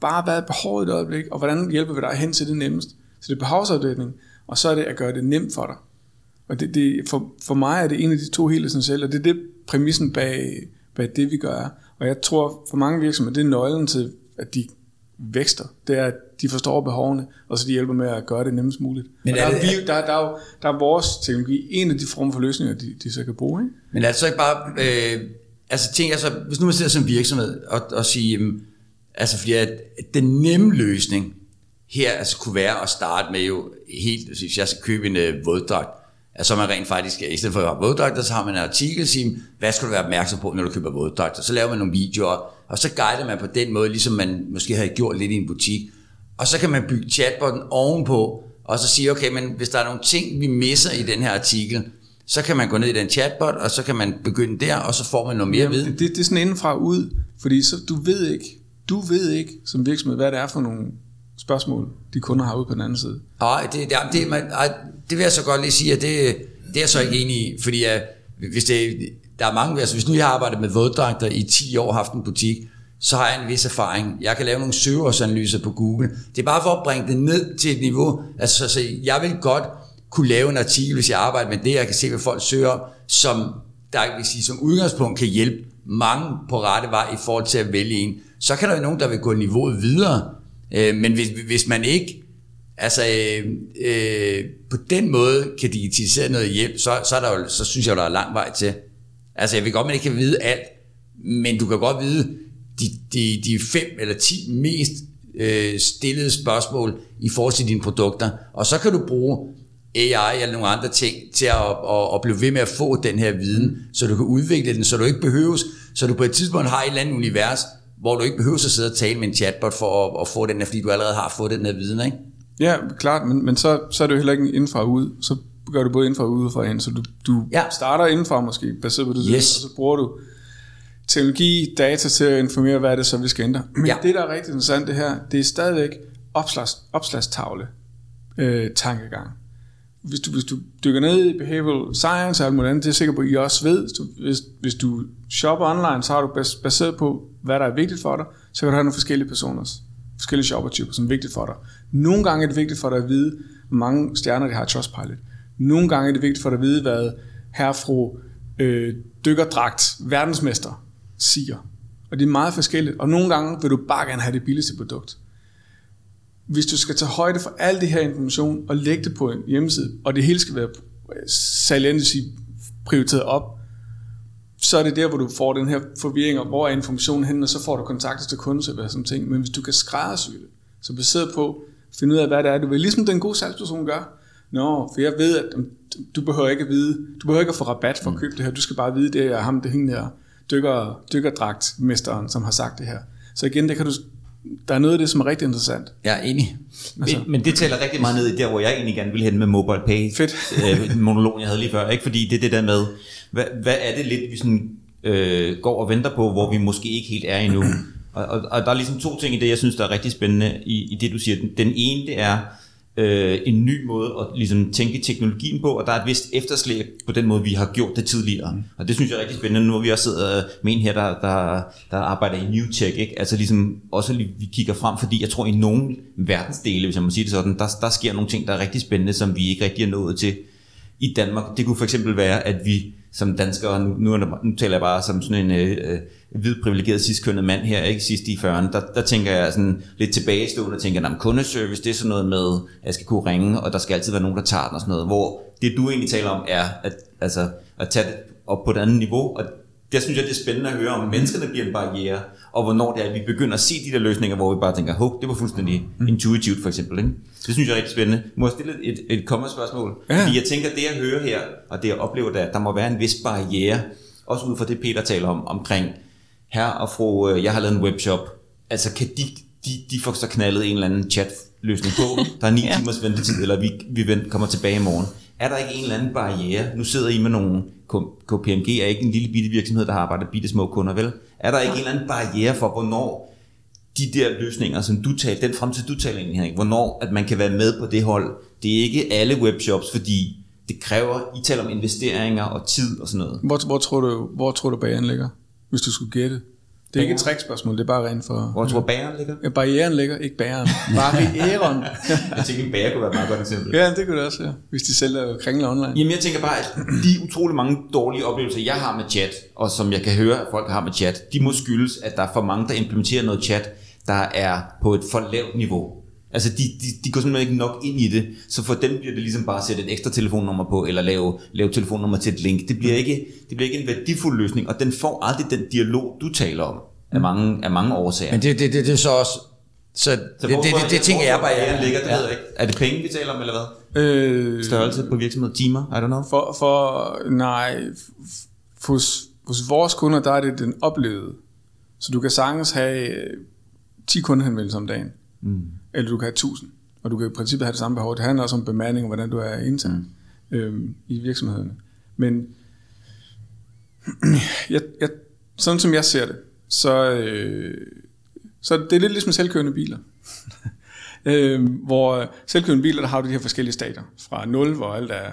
S5: Bare hvad er behovet i et øjeblik, og hvordan hjælper vi dig hen til det nemmest. Så det er behovsafdækning, og så er det at gøre det nemt for dig. Og det, det, for, for mig er det en af de to helt essentielle, og det er det præmissen bag, bag det, vi gør. Og jeg tror, for mange virksomheder, det er nøglen til, at de vækster. Det er, at de forstår behovene, og så de hjælper med at gøre det nemmest muligt. Men er der, det, er, vi, der, der, er jo, der er vores teknologi en af de former for løsninger, de, de så kan bruge. Ikke?
S2: Men er det så ikke bare... Øh, altså tænk altså, hvis nu man sidder som virksomhed og, og siger, øh, altså fordi at den nemme løsning her altså kunne være at starte med jo helt, hvis jeg skal købe en øh, våddragt, altså så man rent faktisk, i stedet for at have våddragter, så har man en artikel, siger, hvad skal du være opmærksom på, når du køber våddragter? Så laver man nogle videoer, og så guider man på den måde, ligesom man måske har gjort lidt i en butik. Og så kan man bygge chatbotten ovenpå, og så sige, okay, men hvis der er nogle ting, vi misser i den her artikel, så kan man gå ned i den chatbot, og så kan man begynde der, og så får man noget mere viden.
S5: Det, det, det er sådan indenfra ud, fordi så, du ved ikke, du ved ikke som virksomhed, hvad det er for nogle spørgsmål, de kunder har ude på den anden side.
S2: Nej, det, det, det, man, det vil jeg så godt lige sige, at det, det er jeg så ikke enig i, fordi at, hvis det, der er mange, altså hvis nu jeg har arbejdet med våddragter i 10 år, haft en butik, så har jeg en vis erfaring. Jeg kan lave nogle søgeårsanalyser på Google. Det er bare for at bringe det ned til et niveau. Altså, så jeg vil godt kunne lave en artikel, hvis jeg arbejder med det, jeg kan se, hvad folk søger om, som der vil sige, som udgangspunkt kan hjælpe mange på rette vej i forhold til at vælge en. Så kan der jo nogen, der vil gå niveauet videre, øh, men hvis, hvis man ikke altså, øh, øh, på den måde kan digitalisere noget hjælp, så, så, er der jo, så synes jeg, der er lang vej til. Altså, jeg vil godt, man ikke kan vide alt, men du kan godt vide de, de, de fem eller ti mest øh, stillede spørgsmål i forhold til dine produkter, og så kan du bruge AI eller nogle andre ting til at, at, at blive ved med at få den her viden, så du kan udvikle den, så du ikke behøves, så du på et tidspunkt har et eller andet univers, hvor du ikke behøver at sidde og tale med en chatbot for at, at få den her, fordi du allerede har fået den her viden, ikke?
S5: Ja, klart, men, men så, så er det jo heller ikke indenfra og ud. Så gør du både indenfra og udefra ind, så du, du ja. starter indenfra måske, baseret på det,
S2: yes.
S5: og så bruger du teknologi, data til at informere, hvad er det så, vi skal ændre. Men ja. det, der er rigtig interessant det her, det er stadigvæk opslags, opslagstavle øh, tankegang hvis du, hvis du dykker ned i behavioral science og alt muligt andet, det er sikkert på, at I også ved, hvis du, hvis, hvis du shopper online, så har du baseret på, hvad der er vigtigt for dig, så kan du have nogle forskellige personer, forskellige shoppertyper, som er vigtigt for dig. Nogle gange er det vigtigt for dig at vide, hvor mange stjerner de har i Trustpilot. Nogle gange er det vigtigt for dig at vide, hvad herfru øh, dykkerdragt verdensmester siger. Og det er meget forskelligt. Og nogle gange vil du bare gerne have det billigste produkt hvis du skal tage højde for al det her information og lægge det på en hjemmeside, og det hele skal være salient prioriteret op, så er det der, hvor du får den her forvirring om, hvor er informationen henne, og så får du kontakter til kunden og sådan ting. Men hvis du kan skræddersy det, så baseret på, finde ud af, hvad det er, du vil, ligesom den gode salgsperson gør. Nå, for jeg ved, at du behøver ikke at vide, du behøver ikke at få rabat for at købe det her, du skal bare vide, det er ham, det hende der dykker, dykkerdragtmesteren, som har sagt det her. Så igen, det kan du der er noget af det, som er rigtig interessant.
S2: Jeg er enig.
S3: Altså. Men, men det tæller rigtig meget ned i der, hvor jeg egentlig gerne ville hen med mobile pay.
S5: Fedt.
S3: øh, monologen, jeg havde lige før. Ikke? Fordi det er det der med, hvad, hvad er det lidt, vi sådan, øh, går og venter på, hvor vi måske ikke helt er endnu. Og, og, og der er ligesom to ting i det, jeg synes, der er rigtig spændende i, i det, du siger. Den, den ene, det er, øh, en ny måde at ligesom, tænke teknologien på, og der er et vist efterslæb på den måde, vi har gjort det tidligere. Mm. Og det synes jeg er rigtig spændende. Nu har vi også siddet med en her, der, der, der arbejder i New Tech, ikke? altså ligesom også vi kigger frem, fordi jeg tror i nogle verdensdele, hvis jeg må sige det sådan, der, der sker nogle ting, der er rigtig spændende, som vi ikke rigtig er nået til i Danmark. Det kunne for eksempel være, at vi som danskere, nu, nu, nu taler jeg bare som sådan en øh, øh hvid privilegeret sidstkønnet mand her, ikke? Sidst i 40'erne, der, der tænker jeg sådan lidt tilbagestående og tænker, at kundeservice, det er sådan noget med, at jeg skal kunne ringe, og der skal altid være nogen, der tager den og sådan noget, hvor det du egentlig taler om er at, altså, at tage det op på et andet niveau, og det synes jeg, det er spændende at høre, om menneskerne bliver en barriere, og hvornår det er, at vi begynder at se de der løsninger, hvor vi bare tænker, hov, det var fuldstændig mm. intuitivt for eksempel. Ikke? Det synes jeg er rigtig spændende. Må jeg stille et, et komma-spørgsmål? Ja. Fordi jeg tænker, det jeg hører her, og det jeg oplever, der, der må være en vis barriere, også ud fra det Peter taler om, omkring her og fru, øh, jeg har lavet en webshop. Altså kan de, de, de får så knaldet en eller anden chat løsning på. Der er ni ja. timers ventetid, eller vi, vi kommer tilbage i morgen. Er der ikke en eller anden barriere? Nu sidder I med nogle, KPMG er ikke en lille bitte virksomhed, der har arbejdet bitte små kunder, vel? Er der ikke en eller anden barriere for, hvornår de der løsninger, som du taler, den fremtid du taler ind i, hvornår at man kan være med på det hold? Det er ikke alle webshops, fordi det kræver, I taler om investeringer og tid og sådan noget.
S5: Hvor, hvor, tror, du, hvor tror du barrieren ligger, hvis du skulle gætte? Det er ikke et trickspørgsmål, det er bare rent for...
S3: Hvor tror bæren ligger?
S5: Ja, barrieren ligger, ikke bæren. Barrieren.
S3: jeg tænker, en bære kunne være et meget godt eksempel.
S5: Ja, det kunne det også, ja. Hvis de sælger kringler online.
S3: Jamen, jeg tænker bare, at de utrolig mange dårlige oplevelser, jeg har med chat, og som jeg kan høre, at folk har med chat, de må skyldes, at der er for mange, der implementerer noget chat, der er på et for lavt niveau. Altså, de, de, de går simpelthen ikke nok ind i det, så for dem bliver det ligesom bare at sætte et ekstra telefonnummer på, eller lave, lave telefonnummer til et link. Det bliver, ikke, det bliver ikke en værdifuld løsning, og den får aldrig den dialog, du taler om af mange, af mange årsager.
S2: Men det, det, det, det er så også... Så, så det, det, det, det, det tænker jeg bare...
S3: Ja, ligger, det ja. ved jeg ikke. Er det penge, vi taler om, eller hvad? Øh, Størrelse på virksomhed, timer, I don't know.
S5: For, for nej, hos, hos vores kunder, der er det den oplevede. Så du kan sagtens have 10 kundehenvendelser om dagen. Mm. Eller du kan have 1000. Og du kan i princippet have det samme behov. Det handler også om bemanding og hvordan du er internt mm. øhm, i virksomhederne. Men jeg, jeg, sådan som jeg ser det, så, øh, så det er lidt ligesom selvkørende biler. øh, hvor selvkørende biler, der har du de her forskellige stadier. Fra 0, hvor alt er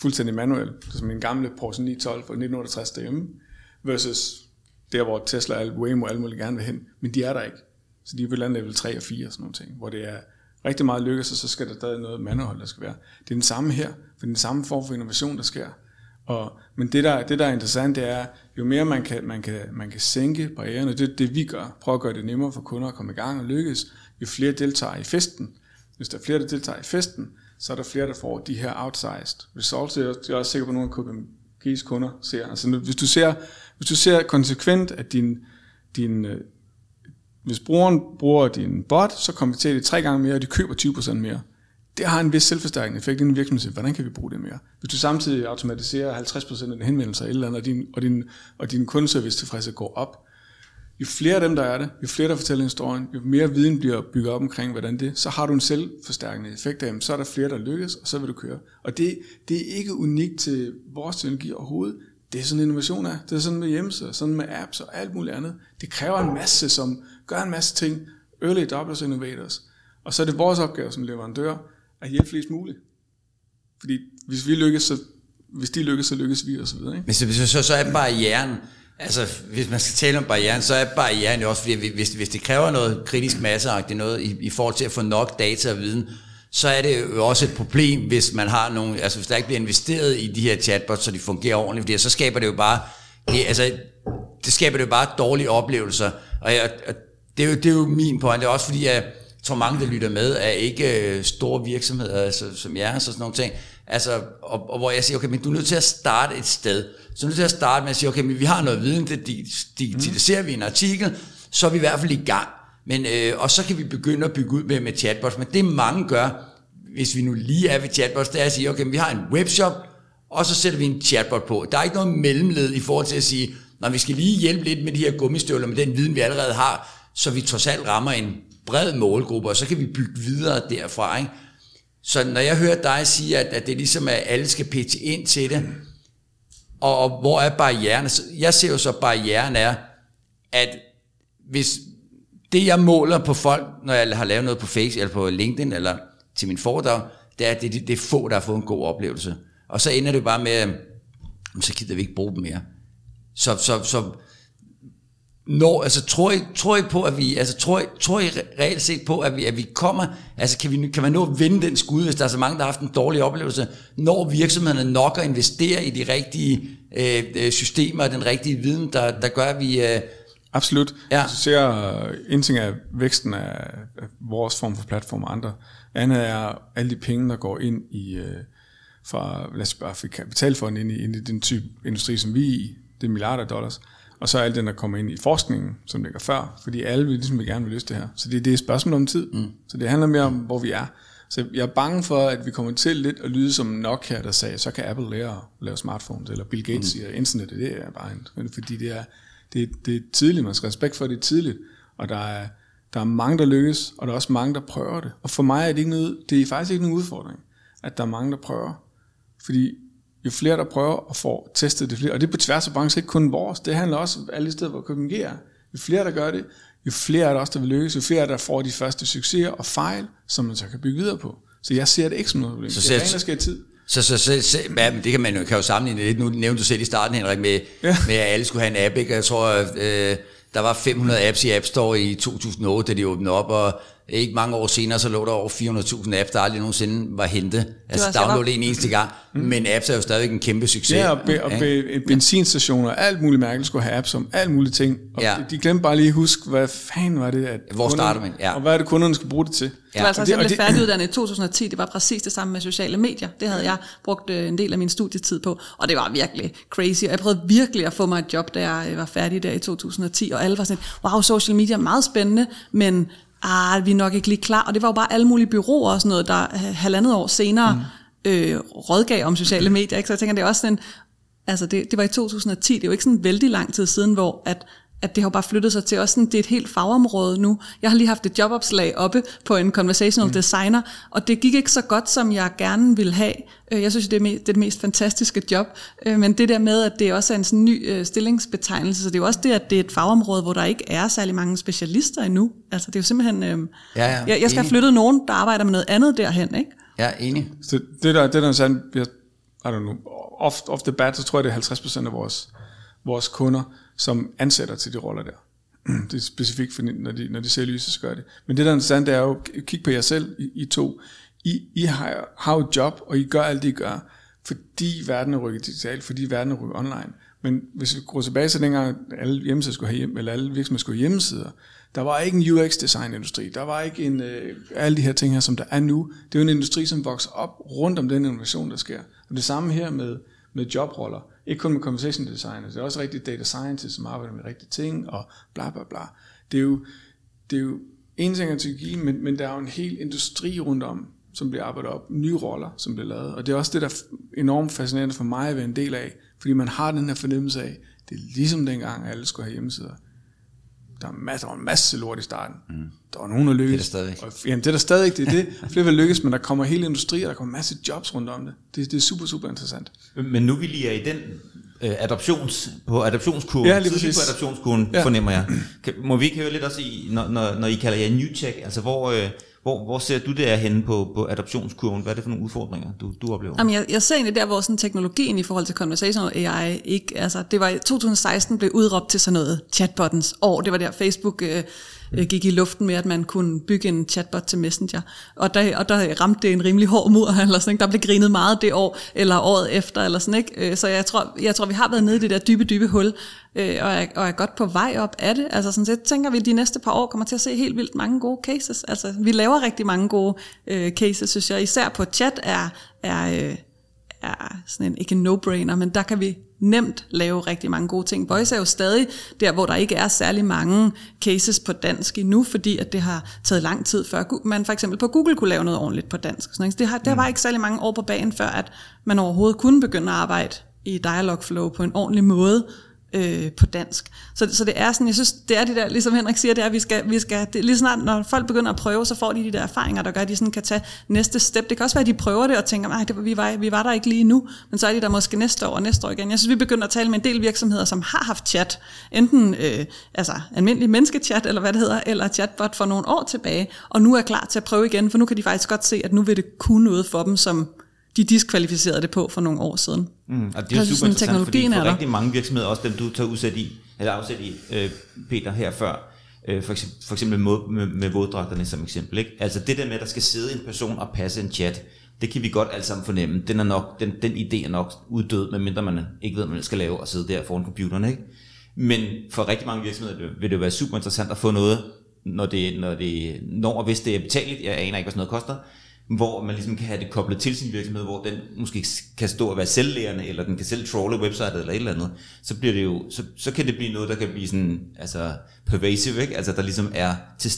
S5: fuldstændig manuelt, som min gamle Porsche 912 fra 1968 derhjemme, versus der, hvor Tesla og Waymo og alle mulige gerne vil hen, men de er der ikke. Så de er på et eller andet level 3 og 4 og sådan nogle ting, hvor det er rigtig meget lykkes, og så skal der stadig noget mandehold, der skal være. Det er den samme her, for det er den samme form for innovation, der sker. Og, men det der, det, der er interessant, det er, jo mere man kan, man kan, man kan sænke barriererne, det er det, vi gør, prøve at gøre det nemmere for kunder at komme i gang og lykkes, jo flere deltager i festen. Hvis der er flere, der deltager i festen, så er der flere, der får de her outsized results. Jeg er også sikker på, at nogle af KPMG's kunder ser. Altså, hvis du ser, hvis du ser konsekvent, at din, din, øh, hvis brugeren bruger din bot, så konverterer de tre gange mere, og de køber 20% mere det har en vis selvforstærkende effekt i en virksomhed. Hvordan kan vi bruge det mere? Hvis du samtidig automatiserer 50% af dine henvendelser eller andet, og din, og din, og din kundeservice tilfredshed går op, jo flere af dem, der er det, jo flere, der fortæller historien, jo mere viden bliver bygget op omkring, hvordan det så har du en selvforstærkende effekt af dem, så er der flere, der lykkes, og så vil du køre. Og det, det er ikke unikt til vores teknologi overhovedet. Det er sådan en innovation er. Det er sådan med hjemmesider, sådan med apps og alt muligt andet. Det kræver en masse, som gør en masse ting. Early adopters innovators. Og så er det vores opgave som leverandør, at hjælpe flest muligt. Fordi hvis vi lykkes, så, hvis de lykkes, så lykkes vi og så videre. Ikke?
S2: Men så, så, så er barrieren, altså hvis man skal tale om barrieren, så er barrieren jo også, fordi hvis, hvis det kræver noget kritisk masseagtigt noget i, i forhold til at få nok data og viden, så er det jo også et problem, hvis man har nogle, altså hvis der ikke bliver investeret i de her chatbots, så de fungerer ordentligt, fordi så skaber det jo bare, det, altså, det skaber det jo bare dårlige oplevelser, og, jeg, og det, er jo, det er jo min pointe, også fordi, at jeg tror mange, der lytter med, er ikke øh, store virksomheder, altså, som jer, så sådan nogle ting. Altså, og, og hvor jeg siger, okay, men du er nødt til at starte et sted. Så er du nødt til at starte med at sige, okay, men vi har noget viden, det digitaliserer mm. vi en artikel, så er vi i hvert fald i gang. Men, øh, og så kan vi begynde at bygge ud med, med chatbots. Men det mange gør, hvis vi nu lige er ved chatbots, det er at sige, okay, vi har en webshop, og så sætter vi en chatbot på. Der er ikke noget mellemled i forhold til at sige, når vi skal lige hjælpe lidt med de her gummistøvler, med den viden, vi allerede har, så vi trods alt rammer en bred målgruppe, og så kan vi bygge videre derfra. Ikke? Så når jeg hører dig sige, at, at det ligesom er, at alle skal pitche ind til det, og, og hvor er barrieren? Jeg ser jo så, at barrieren er, at hvis det jeg måler på folk, når jeg har lavet noget på Facebook eller på LinkedIn eller til min foredrag, det er, at det, det, det er få, der har fået en god oplevelse. Og så ender det bare med, så gider vi ikke bruge dem mere. Så, så, så når, altså tror I, tror I på, at vi, altså tror I, tror I reelt set på, at vi, at vi kommer, altså kan, vi, kan man nå at vinde den skud, hvis der er så mange, der har haft en dårlig oplevelse, når virksomhederne nok at investere i de rigtige øh, øh, systemer, den rigtige viden, der, der gør, at vi... Øh,
S5: Absolut. Ja. Så ser en ting er væksten af, af vores form for platform og andre. Andet er alle de penge, der går ind i, øh, fra, lad os bare kapital for ind i, ind i den type industri, som vi er i. Det er milliarder af dollars og så alt den, der kommer ind i forskningen, som ligger før, fordi alle vil ligesom vil gerne vil løse det her. Så det, det er et spørgsmål om tid. Mm. Så det handler mere om, hvor vi er. Så jeg er bange for, at vi kommer til lidt at lyde som Nokia, der sagde, så kan Apple lære at lave smartphones, eller Bill Gates mm. siger, internet, det er bare en, fordi det er, det, det er tidligt, man skal respekt for, at det er tidligt, og der er, der er mange, der lykkes, og der er også mange, der prøver det. Og for mig er det ikke noget, det er faktisk ikke nogen udfordring, at der er mange, der prøver. Fordi jo flere der prøver at få testet det flere, og det er på tværs af branchen, ikke kun vores, det handler også om alle steder, hvor KPMG er. Jo flere der gør det, jo flere er der også, der vil lykkes, jo flere der får de første succeser og fejl, som man så kan bygge videre på. Så jeg ser det ikke som noget problem. Så det er rent, der skal tid.
S2: Så, så, så, så ja, men det kan man jo, kan jo sammenligne lidt. Nu nævnte du selv i starten, Henrik, med, ja. med at alle skulle have en app. Ikke? Jeg tror, øh, der var 500 apps i App Store i 2008, da de åbnede op, og ikke mange år senere, så lå der over 400.000 apps, der aldrig nogensinde var hentet. Altså download en eneste gang, mm. men apps er jo stadig en kæmpe succes.
S5: Ja, og, be, og be, benzinstationer, alt muligt mærkeligt skulle have apps om alt muligt ting. Og ja. de glemte bare lige at huske, hvad fanden var det, at
S2: Hvor starter man? Ja.
S5: Og hvad er det, kunderne skal bruge det til?
S4: Ja. Det var altså, jeg blev færdiguddannet i 2010, det var præcis det samme med sociale medier. Det havde jeg brugt øh, en del af min studietid på, og det var virkelig crazy. Og jeg prøvede virkelig at få mig et job, da jeg øh, var færdig der i 2010, og alle var sådan, wow, social media er meget spændende, men ah, vi er nok ikke lige klar. Og det var jo bare alle mulige byråer og sådan noget, der halvandet år senere mm. øh, rådgav om sociale medier. Ikke? Så jeg tænker, det er også sådan, altså det, det var i 2010, det er jo ikke sådan vældig lang tid siden, hvor at at det har bare flyttet sig til også sådan, det er et helt fagområde nu. Jeg har lige haft et jobopslag oppe på en conversational mm. designer, og det gik ikke så godt, som jeg gerne ville have. Øh, jeg synes, det er, det er det mest fantastiske job, øh, men det der med, at det også er en sådan ny øh, stillingsbetegnelse, så det er jo også det, at det er et fagområde, hvor der ikke er særlig mange specialister endnu. Altså det er jo simpelthen, øh, ja, ja, jeg, jeg skal have flyttet nogen, der arbejder med noget andet derhen, ikke?
S2: Ja, enig.
S5: Så det der, det der er sandt, jeg I don't know, off, off the bat, så tror jeg, det er 50% af vores, vores kunder, som ansætter til de roller der. Det er specifikt, for, når de, når de ser lyset, så gør det. Men det, der er interessant, det er jo, kig på jer selv, I, I to. I, I har, har jo et job, og I gør alt det, I gør, fordi verden er rykket digitalt, fordi verden er rykket online. Men hvis vi går tilbage til dengang, alle hjemmesider skulle have hjem, eller alle virksomheder skulle have hjemmesider, der var ikke en UX-design-industri, der var ikke en, øh, alle de her ting her, som der er nu. Det er jo en industri, som vokser op rundt om den innovation, der sker. Og det samme her med, med jobroller. Ikke kun med conversation designer, det er også rigtig data scientist, som arbejder med rigtige ting, og bla bla bla. Det er jo, det er jo en ting af teknologi, men, men der er jo en hel industri rundt om, som bliver arbejdet op, nye roller, som bliver lavet. Og det er også det, der er enormt fascinerende for mig at være en del af, fordi man har den her fornemmelse af, det er ligesom dengang, alle skulle have hjemmesider. Der er masser, der var en masse lort i starten. Mm. Der var nogen, der lykkedes.
S2: Det er der stadig.
S5: Og, jamen, det er der stadig. Det er det. Flere vil lykkes, men der kommer hele industri, og der kommer masse jobs rundt om det. Det, det er super, super interessant.
S3: Men nu vi lige er i den øh, adoptions, på adoptionskurven,
S5: Ja, lige
S3: tidligt på adoptionskurven,
S5: ja.
S3: fornemmer jeg. Kan, må vi ikke høre lidt også i, når, når, når I kalder jer New Tech, altså hvor, øh, hvor, hvor ser du det er henne på, på adoptionskurven? Hvad er det for nogle udfordringer, du, du oplever?
S4: Jamen, jeg, jeg ser egentlig der, hvor sådan teknologien i forhold til conversational AI ikke, altså det var i 2016 blev udråbt til sådan noget chatbottens år. Det var der Facebook øh, øh, gik i luften med, at man kunne bygge en chatbot til Messenger. Og der, og der ramte det en rimelig hård mur, eller sådan, ikke? der blev grinet meget det år, eller året efter, eller sådan, ikke? Øh, Så jeg tror, jeg tror, vi har været nede i det der dybe, dybe hul, øh, og, er, og er godt på vej op af det. Altså sådan set tænker vi, at de næste par år kommer til at se helt vildt mange gode cases. Altså vi laver rigtig mange gode øh, cases, synes jeg. Især på chat er, er øh, er sådan en, ikke en no-brainer, men der kan vi nemt lave rigtig mange gode ting. Voice er jo stadig der, hvor der ikke er særlig mange cases på dansk endnu, fordi at det har taget lang tid før man for eksempel på Google kunne lave noget ordentligt på dansk. Sådan, det har, der var ikke særlig mange år på banen, før at man overhovedet kunne begynde at arbejde i Dialogflow på en ordentlig måde øh, på dansk. Så, så det er sådan, jeg synes, det er det der, ligesom Henrik siger, det er, at vi skal, vi skal det, lige snart, når folk begynder at prøve, så får de de der erfaringer, der gør, at de sådan kan tage næste step. Det kan også være, at de prøver det og tænker, nej, det, vi, var, vi var der ikke lige nu, men så er de der måske næste år og næste år igen. Jeg synes, vi begynder at tale med en del virksomheder, som har haft chat, enten øh, altså almindelig menneskechat, eller hvad det hedder, eller chatbot for nogle år tilbage, og nu er klar til at prøve igen, for nu kan de faktisk godt se, at nu vil det kunne noget for dem, som de diskvalificerede det på for nogle år siden.
S3: Mm, og det er jo super
S4: sådan,
S3: interessant, fordi for
S4: er
S3: rigtig mange virksomheder, også dem du tager udsæt i, eller afsæt i, øh, Peter, her før, øh, for, eksempel, for eksempel med, med, med våddragterne som eksempel. Ikke? Altså det der med, at der skal sidde en person og passe en chat, det kan vi godt alle sammen fornemme. Den, er nok, den, den idé er nok uddød, medmindre man ikke ved, hvad man skal lave og sidde der foran computeren. Ikke? Men for rigtig mange virksomheder vil- det jo være super interessant at få noget, når, det, når, det, når og hvis det er betaleligt, jeg aner ikke, hvad sådan noget koster, hvor man ligesom kan have det koblet til sin virksomhed, hvor den måske kan stå og være selvlærende, eller den kan selv trolle websitet eller et eller andet, så bliver det jo, så, så kan det blive noget, der kan blive sådan, altså pervasive, ikke? altså der ligesom er til,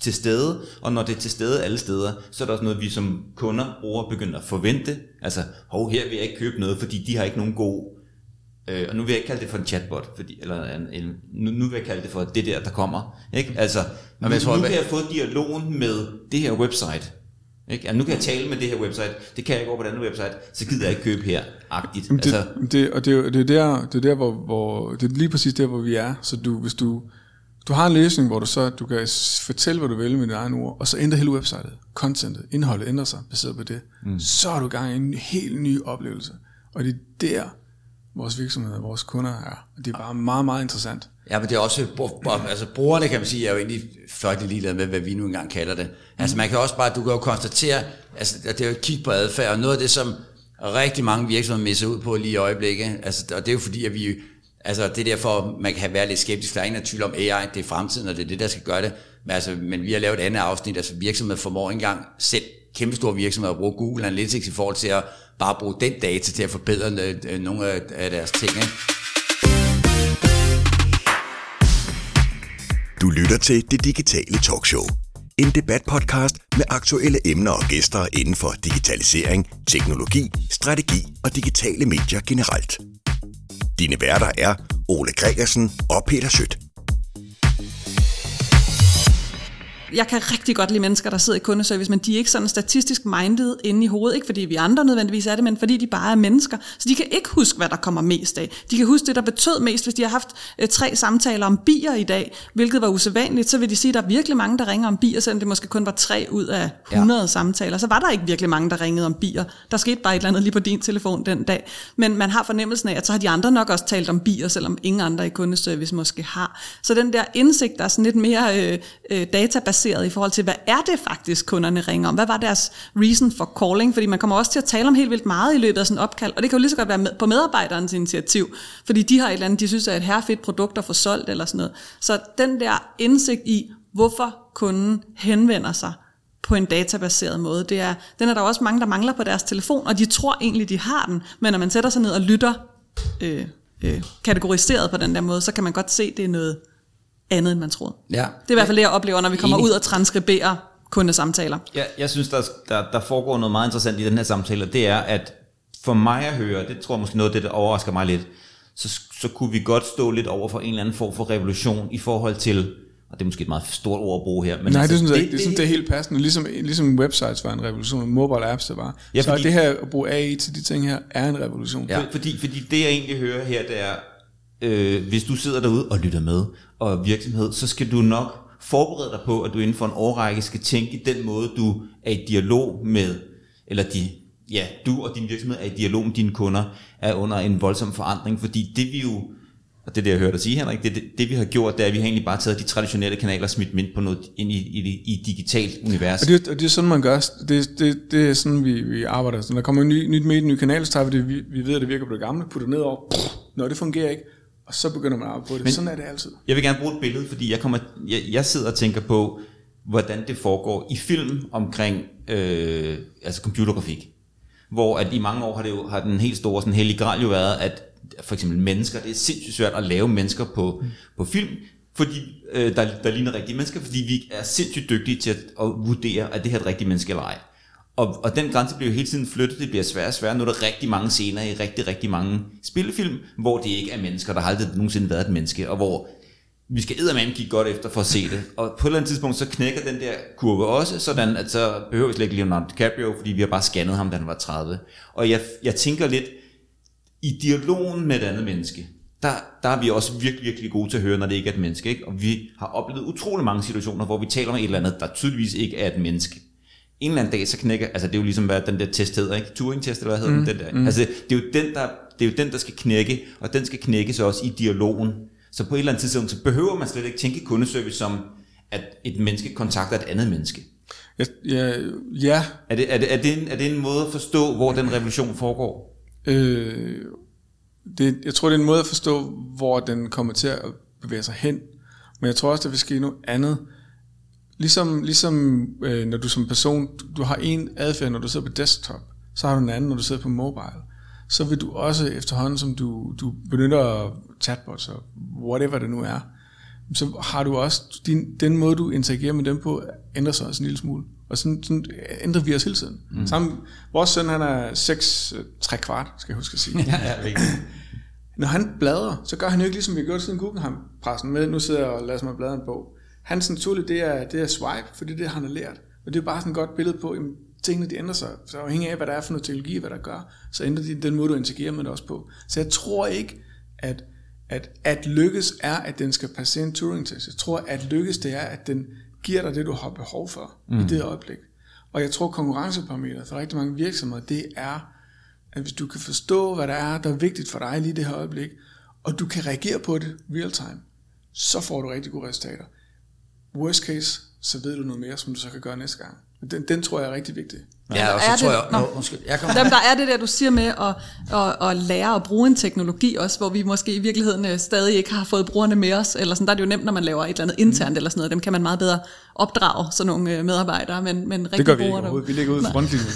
S3: til stede, og når det er til stede alle steder, så er der også noget, vi som kunder, brugere begynder at forvente, altså, hov, her vil jeg ikke købe noget, fordi de har ikke nogen god Øh, og nu vil jeg ikke kalde det for en chatbot, fordi, eller en, en, nu, nu vil jeg kalde det for det der, der kommer. Ikke? Altså, nu,
S2: jeg tror,
S3: nu kan jeg få dialogen med det her website. Ikke? Altså, nu kan jeg tale med det her website, det kan jeg ikke over på det andet website, så gider jeg ikke købe her, agtigt.
S5: Det,
S3: Altså,
S5: det, og det, er det er der, det er der hvor, hvor, det er lige præcis der, hvor vi er. Så du, hvis du, du har en løsning, hvor du så du kan fortælle, hvad du vil med dine egne ord, og så ændre hele websitet, contentet, indholdet ændrer sig baseret på det, mm. så er du i gang i en helt ny oplevelse. Og det er der, vores virksomheder, vores kunder er. Og det er bare meget, meget interessant.
S2: Ja, men det er også, altså brugerne kan man sige, er jo egentlig fløjtelig ligeglade med, hvad vi nu engang kalder det. Altså man kan også bare, du kan jo konstatere, altså det er jo et kig på adfærd, og noget af det, som rigtig mange virksomheder misser ud på lige i øjeblikket, altså, og det er jo fordi, at vi, altså det er derfor, man kan være lidt skeptisk, der er ingen tvivl om AI, det er fremtiden, og det er det, der skal gøre det. Men, altså, men vi har lavet et andet afsnit, altså virksomheder formår ikke engang selv kæmpestore virksomheder at bruge Google Analytics i forhold til at bare bruge den data til at forbedre øh, øh, nogle af deres ting. Ikke?
S1: Du lytter til Det Digitale Talkshow. En debatpodcast med aktuelle emner og gæster inden for digitalisering, teknologi, strategi og digitale medier generelt. Dine værter er Ole Gregersen og Peter Sødt.
S4: Jeg kan rigtig godt lide mennesker, der sidder i kundeservice, men de er ikke sådan statistisk minded inde i hovedet, ikke fordi vi andre nødvendigvis er det, men fordi de bare er mennesker. Så de kan ikke huske, hvad der kommer mest af. De kan huske det, der betød mest. Hvis de har haft øh, tre samtaler om bier i dag, hvilket var usædvanligt, så vil de sige, at der er virkelig mange, der ringer om bier, selvom det måske kun var tre ud af 100 ja. samtaler. Så var der ikke virkelig mange, der ringede om bier. Der skete bare et eller andet lige på din telefon den dag. Men man har fornemmelsen af, at så har de andre nok også talt om bier, selvom ingen andre i kundeservice måske har. Så den der indsigt, der er sådan lidt mere øh, øh, databaseret i forhold til, hvad er det faktisk, kunderne ringer om? Hvad var deres reason for calling? Fordi man kommer også til at tale om helt vildt meget i løbet af sådan en opkald, og det kan jo lige så godt være med, på medarbejderens initiativ, fordi de har et eller andet, de synes er et herrefedt produkt at få solgt eller sådan noget. Så den der indsigt i, hvorfor kunden henvender sig på en databaseret måde, det er, den er der også mange, der mangler på deres telefon, og de tror egentlig, de har den, men når man sætter sig ned og lytter øh, øh, kategoriseret på den der måde, så kan man godt se, det er noget andet, end man troede.
S2: Ja.
S4: Det er i hvert fald det, jeg oplever, når vi kommer ud og transkriberer kundesamtaler.
S3: Jeg, jeg synes, der, der, der foregår noget meget interessant i den her samtale, og det er, at for mig at høre, det tror jeg måske noget af det, der overrasker mig lidt, så, så kunne vi godt stå lidt over for en eller anden form for revolution i forhold til, og det er måske et meget stort ord at bruge her. Men
S5: Nej,
S3: altså,
S5: det synes jeg ikke. Det, synes, det er helt passende. Ligesom, ligesom websites var en revolution, og mobile apps det var.
S3: Ja,
S5: så
S3: fordi-
S5: det her at bruge AI til de ting her, er en revolution.
S3: Ja. Fordi, fordi det jeg egentlig hører her, det er, øh, hvis du sidder derude og lytter med, og virksomhed, så skal du nok forberede dig på, at du inden for en årrække skal tænke i den måde, du er i dialog med, eller de, ja, du og din virksomhed er i dialog med dine kunder, er under en voldsom forandring, fordi det vi jo, og det er det, jeg hørte dig sige, Henrik, det, det, det vi har gjort, det er, at vi har egentlig bare taget de traditionelle kanaler og smidt dem på noget, ind i, i, i, i digitalt univers.
S5: Og det, og det er sådan, man gør. Det, det, det er sådan, vi, vi arbejder. Så når der kommer en ny, nyt med en ny kanal, så tager vi det, vi, vi ved, at det virker på det gamle, putter ned over, når det fungerer ikke, og så begynder man at arbejde på det. Men, sådan er det altid.
S3: Jeg vil gerne bruge et billede, fordi jeg, kommer, jeg, jeg sidder og tænker på, hvordan det foregår i film omkring øh, altså computergrafik. Hvor at i mange år har, det jo, har den helt store sådan, hellige gral jo været, at for eksempel mennesker, det er sindssygt svært at lave mennesker på, mm. på film, fordi øh, der, der ligner rigtige mennesker, fordi vi er sindssygt dygtige til at, at vurdere, at det her er et rigtigt menneske eller ej. Og, og den grænse bliver jo hele tiden flyttet, det bliver sværere og sværere. Nu er der rigtig mange scener i rigtig, rigtig mange spillefilm, hvor det ikke er mennesker, der har aldrig nogensinde været et menneske, og hvor vi skal eddermame kigge godt efter for at se det. Og på et eller andet tidspunkt, så knækker den der kurve også, sådan at så behøver vi slet ikke Leonardo DiCaprio, fordi vi har bare scannet ham, da han var 30. Og jeg, jeg tænker lidt, i dialogen med et andet menneske, der, der er vi også virkelig, virkelig gode til at høre, når det ikke er et menneske. Ikke? Og vi har oplevet utrolig mange situationer, hvor vi taler om et eller andet, der tydeligvis ikke er et menneske. En eller anden dag, så knækker, altså det er jo ligesom, hvad den der test hedder, ikke? Turing-test, eller hvad hedder mm, den, der? Mm. Altså det er, jo den, der, det er jo den, der skal knække, og den skal knækkes også i dialogen. Så på et eller andet tidspunkt, så behøver man slet ikke tænke kundeservice som, at et menneske kontakter et andet menneske.
S5: Ja, ja,
S3: Er det, er det, er det, en, er det en måde at forstå, hvor den revolution foregår?
S5: øh, det, jeg tror, det er en måde at forstå, hvor den kommer til at bevæge sig hen. Men jeg tror også, der vil ske noget andet. Ligesom, ligesom øh, når du som person, du, du har en adfærd, når du sidder på desktop, så har du en anden, når du sidder på mobile. Så vil du også efterhånden, som du, du benytter chatbots og whatever det nu er, så har du også, din, den måde du interagerer med dem på, ændrer sig også en lille smule. Og sådan, sådan ændrer vi os hele tiden. Mm. Sammen, vores søn, han er 6, 3 kvart, skal jeg huske at sige.
S3: Ja, ja, rigtigt.
S5: Når han bladrer, så gør han jo ikke ligesom vi har gjort siden Guggenheim-pressen med, nu sidder jeg og lader mig bladre en bog. Hans naturligt, det er, det er swipe, for det er det, han har lært. Og det er bare sådan et godt billede på, at tingene de ændrer sig. Så afhængig af, hvad der er for noget teknologi, hvad der gør, så ændrer de den måde, du interagerer med det også på. Så jeg tror ikke, at, at, at lykkes er, at den skal passe en Turing-test. Jeg tror, at lykkes det er, at den giver dig det, du har behov for mm. i det øjeblik. Og jeg tror, konkurrenceparametret for rigtig mange virksomheder, det er, at hvis du kan forstå, hvad der er, der er vigtigt for dig lige det her øjeblik, og du kan reagere på det real time, så får du rigtig gode resultater. Worst case, så ved du noget mere, som du så kan gøre næste gang. Den, den tror jeg er rigtig vigtig.
S2: Ja, og
S4: er
S2: så tror
S4: det-
S2: jeg...
S4: Nå.
S2: Nå, undskyld, jeg kommer.
S4: Dem, der er det der, du siger med at, at, at lære at bruge en teknologi også, hvor vi måske i virkeligheden øh, stadig ikke har fået brugerne med os, eller sådan, der er det jo nemt, når man laver et eller andet internt
S5: Mm.
S4: eller sådan noget, dem kan man meget bedre opdrage, sådan nogle øh, medarbejdere, men, men rigtig
S5: Det gør vi ikke overhovedet. Vi ligger ude i frontlinjen.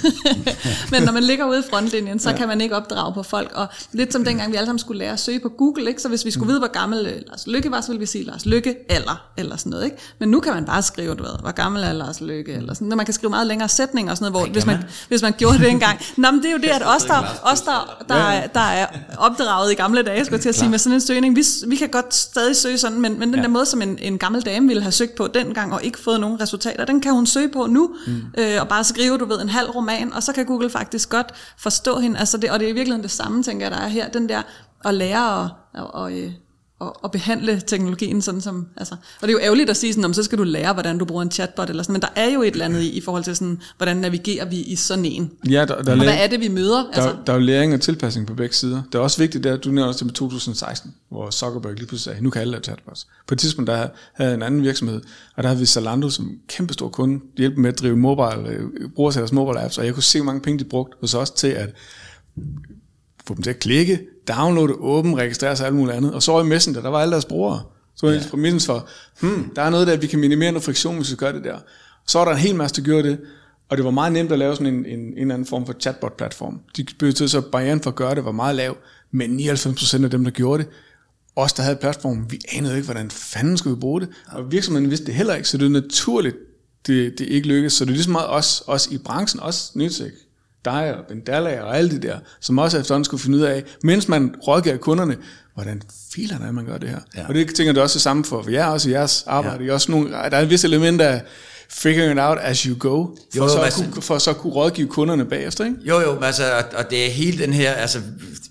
S4: men når man ligger ude i frontlinjen, så ja. kan man ikke opdrage på folk. Og lidt som dengang vi alle sammen skulle lære at søge på Google, ikke? så hvis vi skulle vide, hvor gammel øh, Lars Lykke var, så ville vi sige Lars Lykke alder, eller sådan noget. Ikke? Men nu kan man bare skrive, du ved, hvor gammel er Lars Lykke, eller sådan noget. Man kan skrive meget længere sætninger og sådan noget, hvor hvis man, hvis man gjorde det engang. Nå, men det er jo det, at os, der, os, der, der, er, der er opdraget i gamle dage, skulle jeg til at sige, med sådan en søgning, vi, vi kan godt stadig søge sådan, men, men den ja. der måde, som en, en gammel dame ville have søgt på dengang, og ikke fået nogen resultater, den kan hun søge på nu, mm. øh, og bare skrive, du ved, en halv roman, og så kan Google faktisk godt forstå hende, altså det, og det er i virkeligheden det samme, tænker jeg, der er her, den der at lære at, og, og, at, at behandle teknologien sådan som, altså, og det er jo ærgerligt at sige sådan, om så skal du lære, hvordan du bruger en chatbot eller sådan, men der er jo et eller andet i, i forhold til sådan, hvordan navigerer vi i sådan en.
S5: Ja, der, der
S4: og hvad er det, vi møder?
S5: Der, altså? der er jo læring og tilpasning på begge sider. Det er også vigtigt, at du nævner også det med 2016, hvor Zuckerberg lige pludselig sagde, nu kan alle lave chatbots. På et tidspunkt, der havde en anden virksomhed, og der havde vi Zalando som kæmpe stor kunde, hjælpe med at drive mobile, øh, bruger deres mobile apps, og jeg kunne se, hvor mange penge de brugte hos os til at få dem til at klikke, downloade, åbne, registrere sig og alt muligt andet. Og så var i Messenger, der var alle deres brugere. Så var ja. præmissen for, hmm, der er noget der, vi kan minimere noget friktion, hvis vi gør det der. Så var der en hel masse, der gjorde det, og det var meget nemt at lave sådan en, en, en eller anden form for chatbot-platform. De betød så, at barrieren for at gøre det var meget lav, men 99% af dem, der gjorde det, os, der havde platformen, vi anede ikke, hvordan fanden skulle vi bruge det. Og virksomheden vidste det heller ikke, så det er naturligt, det, det ikke lykkedes. Så det er ligesom meget os, os i branchen, også Nytæk, dig og Bendala og alle de der, som også efterhånden skulle finde ud af, mens man rådgiver kunderne, hvordan filer er man gør det her. Ja. Og det tænker jeg også det samme for, for jer også i jeres arbejde. Ja. Også nogle, der er et vis element af figuring it out as you go, for, jo, så, altså, kunne, for så kunne rådgive kunderne bagefter, ikke?
S2: Jo, jo, altså, og det er hele den her, altså,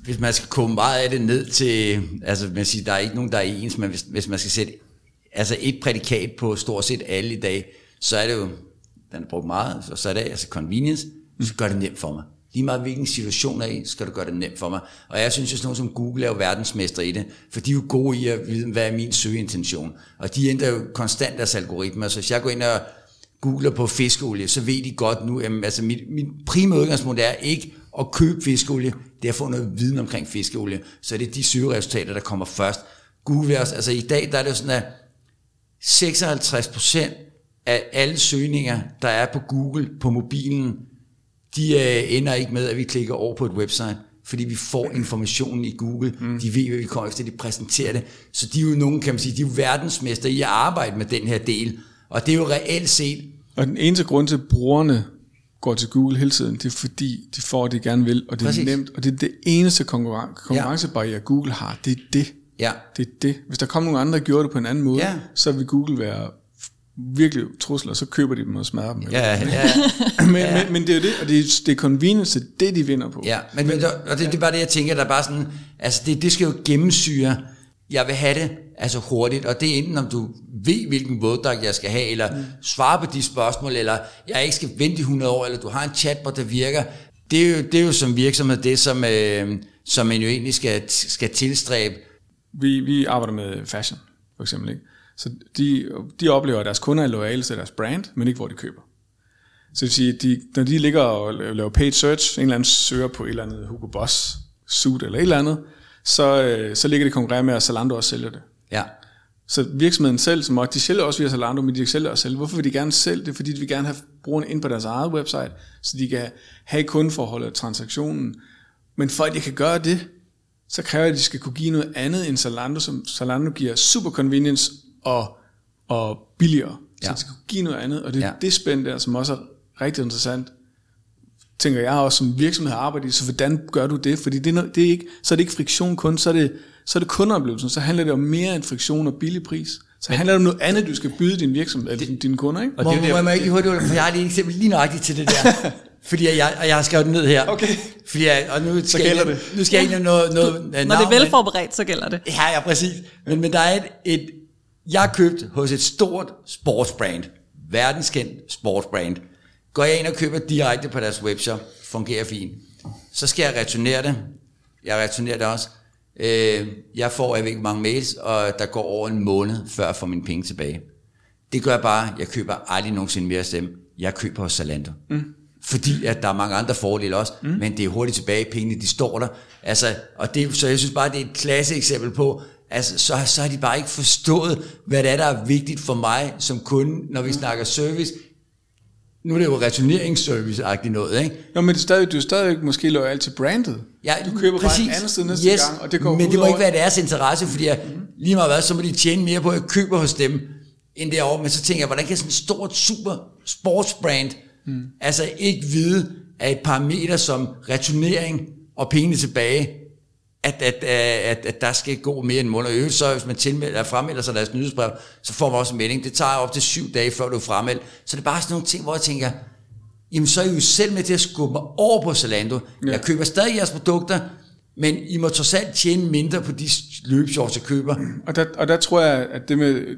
S2: hvis man skal komme meget af det ned til, altså, man siger, der er ikke nogen, der er ens, men hvis, hvis man skal sætte altså et prædikat på stort set alle i dag, så er det jo, den er brugt meget, så er det altså convenience, så gør det nemt for mig. Lige meget hvilken situation er i, skal du gøre det nemt for mig. Og jeg synes, at sådan nogen som Google er jo verdensmester i det, for de er jo gode i at vide, hvad er min søgeintention. Og de ændrer jo konstant deres algoritmer, så hvis jeg går ind og googler på fiskeolie, så ved de godt nu, at altså mit, mit primære udgangspunkt er ikke at købe fiskeolie, det er at få noget viden omkring fiskeolie. Så det er de søgeresultater, der kommer først. Google også, altså i dag, der er det jo sådan, at 56% af alle søgninger, der er på Google på mobilen, de øh, ender ikke med, at vi klikker over på et website, fordi vi får informationen i Google. Mm. De ved, hvad vi kommer efter, de præsenterer det. Så de er jo nogen, kan man sige, de er jo verdensmester i at arbejde med den her del. Og det er jo reelt set...
S5: Og den eneste grund til, at brugerne går til Google hele tiden, det er fordi, de får det, de gerne vil, og det Præcis. er nemt, og det er det eneste konkurren- konkurrencebarriere, ja. Google har, det er det.
S2: Ja.
S5: Det er det. Hvis der kom nogen andre, der gjorde det på en anden måde, ja. så vil Google være virkelig trusler, så køber de dem og smadrer dem.
S2: Ja, ja.
S5: men, ja. Men, men det er jo det, og det er, det er convenience, det de vinder på.
S2: Ja, men, men og det, det er bare det, jeg tænker, der er bare sådan, altså det, det skal jo gennemsyre, jeg vil have det altså hurtigt, og det er enten om du ved, hvilken våddragt jeg skal have, eller mm. svare på de spørgsmål, eller jeg ikke skal vente i 100 år, eller du har en chatbot, der virker. Det er jo, det er jo som virksomhed det, som, øh, som man jo egentlig skal, skal tilstræbe.
S5: Vi, vi arbejder med fashion, for eksempel, ikke? Så de, de oplever, at deres kunder er lojale til deres brand, men ikke hvor de køber. Så det vil sige, de, når de ligger og laver paid search, en eller anden søger på et eller andet Hugo Boss suit eller et eller andet, så, øh, så ligger de konkurrere med, at Zalando også sælger det.
S2: Ja.
S5: Så virksomheden selv, som også, de sælger også via Zalando, men de sælger også selv. Hvorfor vil de gerne sælge det? Fordi de vil gerne have brugerne ind på deres eget website, så de kan have kundeforholdet og transaktionen. Men for at de kan gøre det, så kræver det, at de skal kunne give noget andet end Zalando, som Zalando giver super convenience og, og billigere. Så ja. det skal give noget andet, og det er ja. det spænd der, som også er rigtig interessant, tænker jeg også som virksomhed har arbejdet i, så hvordan gør du det? Fordi det er, det er ikke, så er det ikke friktion kun, så er det, så er det kundeoplevelsen, så handler det om mere end friktion og billig pris. Så handler det om noget andet, du skal byde din virksomhed, eller det, dine kunder, ikke?
S2: Og det, må, må jeg ikke hurtigt, for jeg har lige et eksempel lige nøjagtigt til det der. fordi jeg, jeg, jeg har skrevet det ned her.
S5: Okay.
S2: Fordi jeg, og nu skal
S5: så gælder
S2: jeg,
S5: det.
S2: Nu skal jeg ikke noget, noget
S4: Når navn, det er velforberedt, så gælder det.
S2: Ja, ja, præcis. Men, men der er et, et, jeg har købt hos et stort sportsbrand, verdenskendt sportsbrand. Går jeg ind og køber direkte på deres webshop, fungerer fint. Så skal jeg returnere det. Jeg returnerer det også. Øh, jeg får, jeg ved ikke mange mails, og der går over en måned, før jeg får mine penge tilbage. Det gør bare, jeg køber aldrig nogensinde mere af dem. Jeg køber hos Zalando. Mm. Fordi at der er mange andre fordele også, mm. men det er hurtigt tilbage, pengene de står der. Altså, og det, så jeg synes bare, det er et klasse eksempel på, altså, så, så har de bare ikke forstået, hvad det er, der er vigtigt for mig som kunde, når vi snakker service. Nu er det jo returneringsservice-agtigt noget, ikke?
S5: Jo, men det er stadig, du er stadig måske lojal til brandet.
S2: Ja,
S5: du køber
S2: præcis.
S5: bare et andet sted næste
S2: yes,
S5: gang, og det går
S2: Men det må ikke være deres interesse, fordi jeg, mm. lige meget hvad, så må de tjene mere på, at jeg køber hos dem, end derovre. Men så tænker jeg, hvordan kan sådan et stort, super sportsbrand Mm. Altså ikke vide, at et parameter som returnering og pengene tilbage, at, at, at, at der skal gå mere end en måned. Og øvrigt, så hvis man tilmelder, fremmelder sig deres nyhedsbrev, så får man også en melding. Det tager op til syv dage, før du er fremmeldt. Så det er bare sådan nogle ting, hvor jeg tænker, jamen så er I jo selv med til at skubbe mig over på Zalando. Ja. Jeg køber stadig jeres produkter, men I må trods alt tjene mindre på de løbshorts, jeg køber.
S5: Og der, og der tror jeg, at det med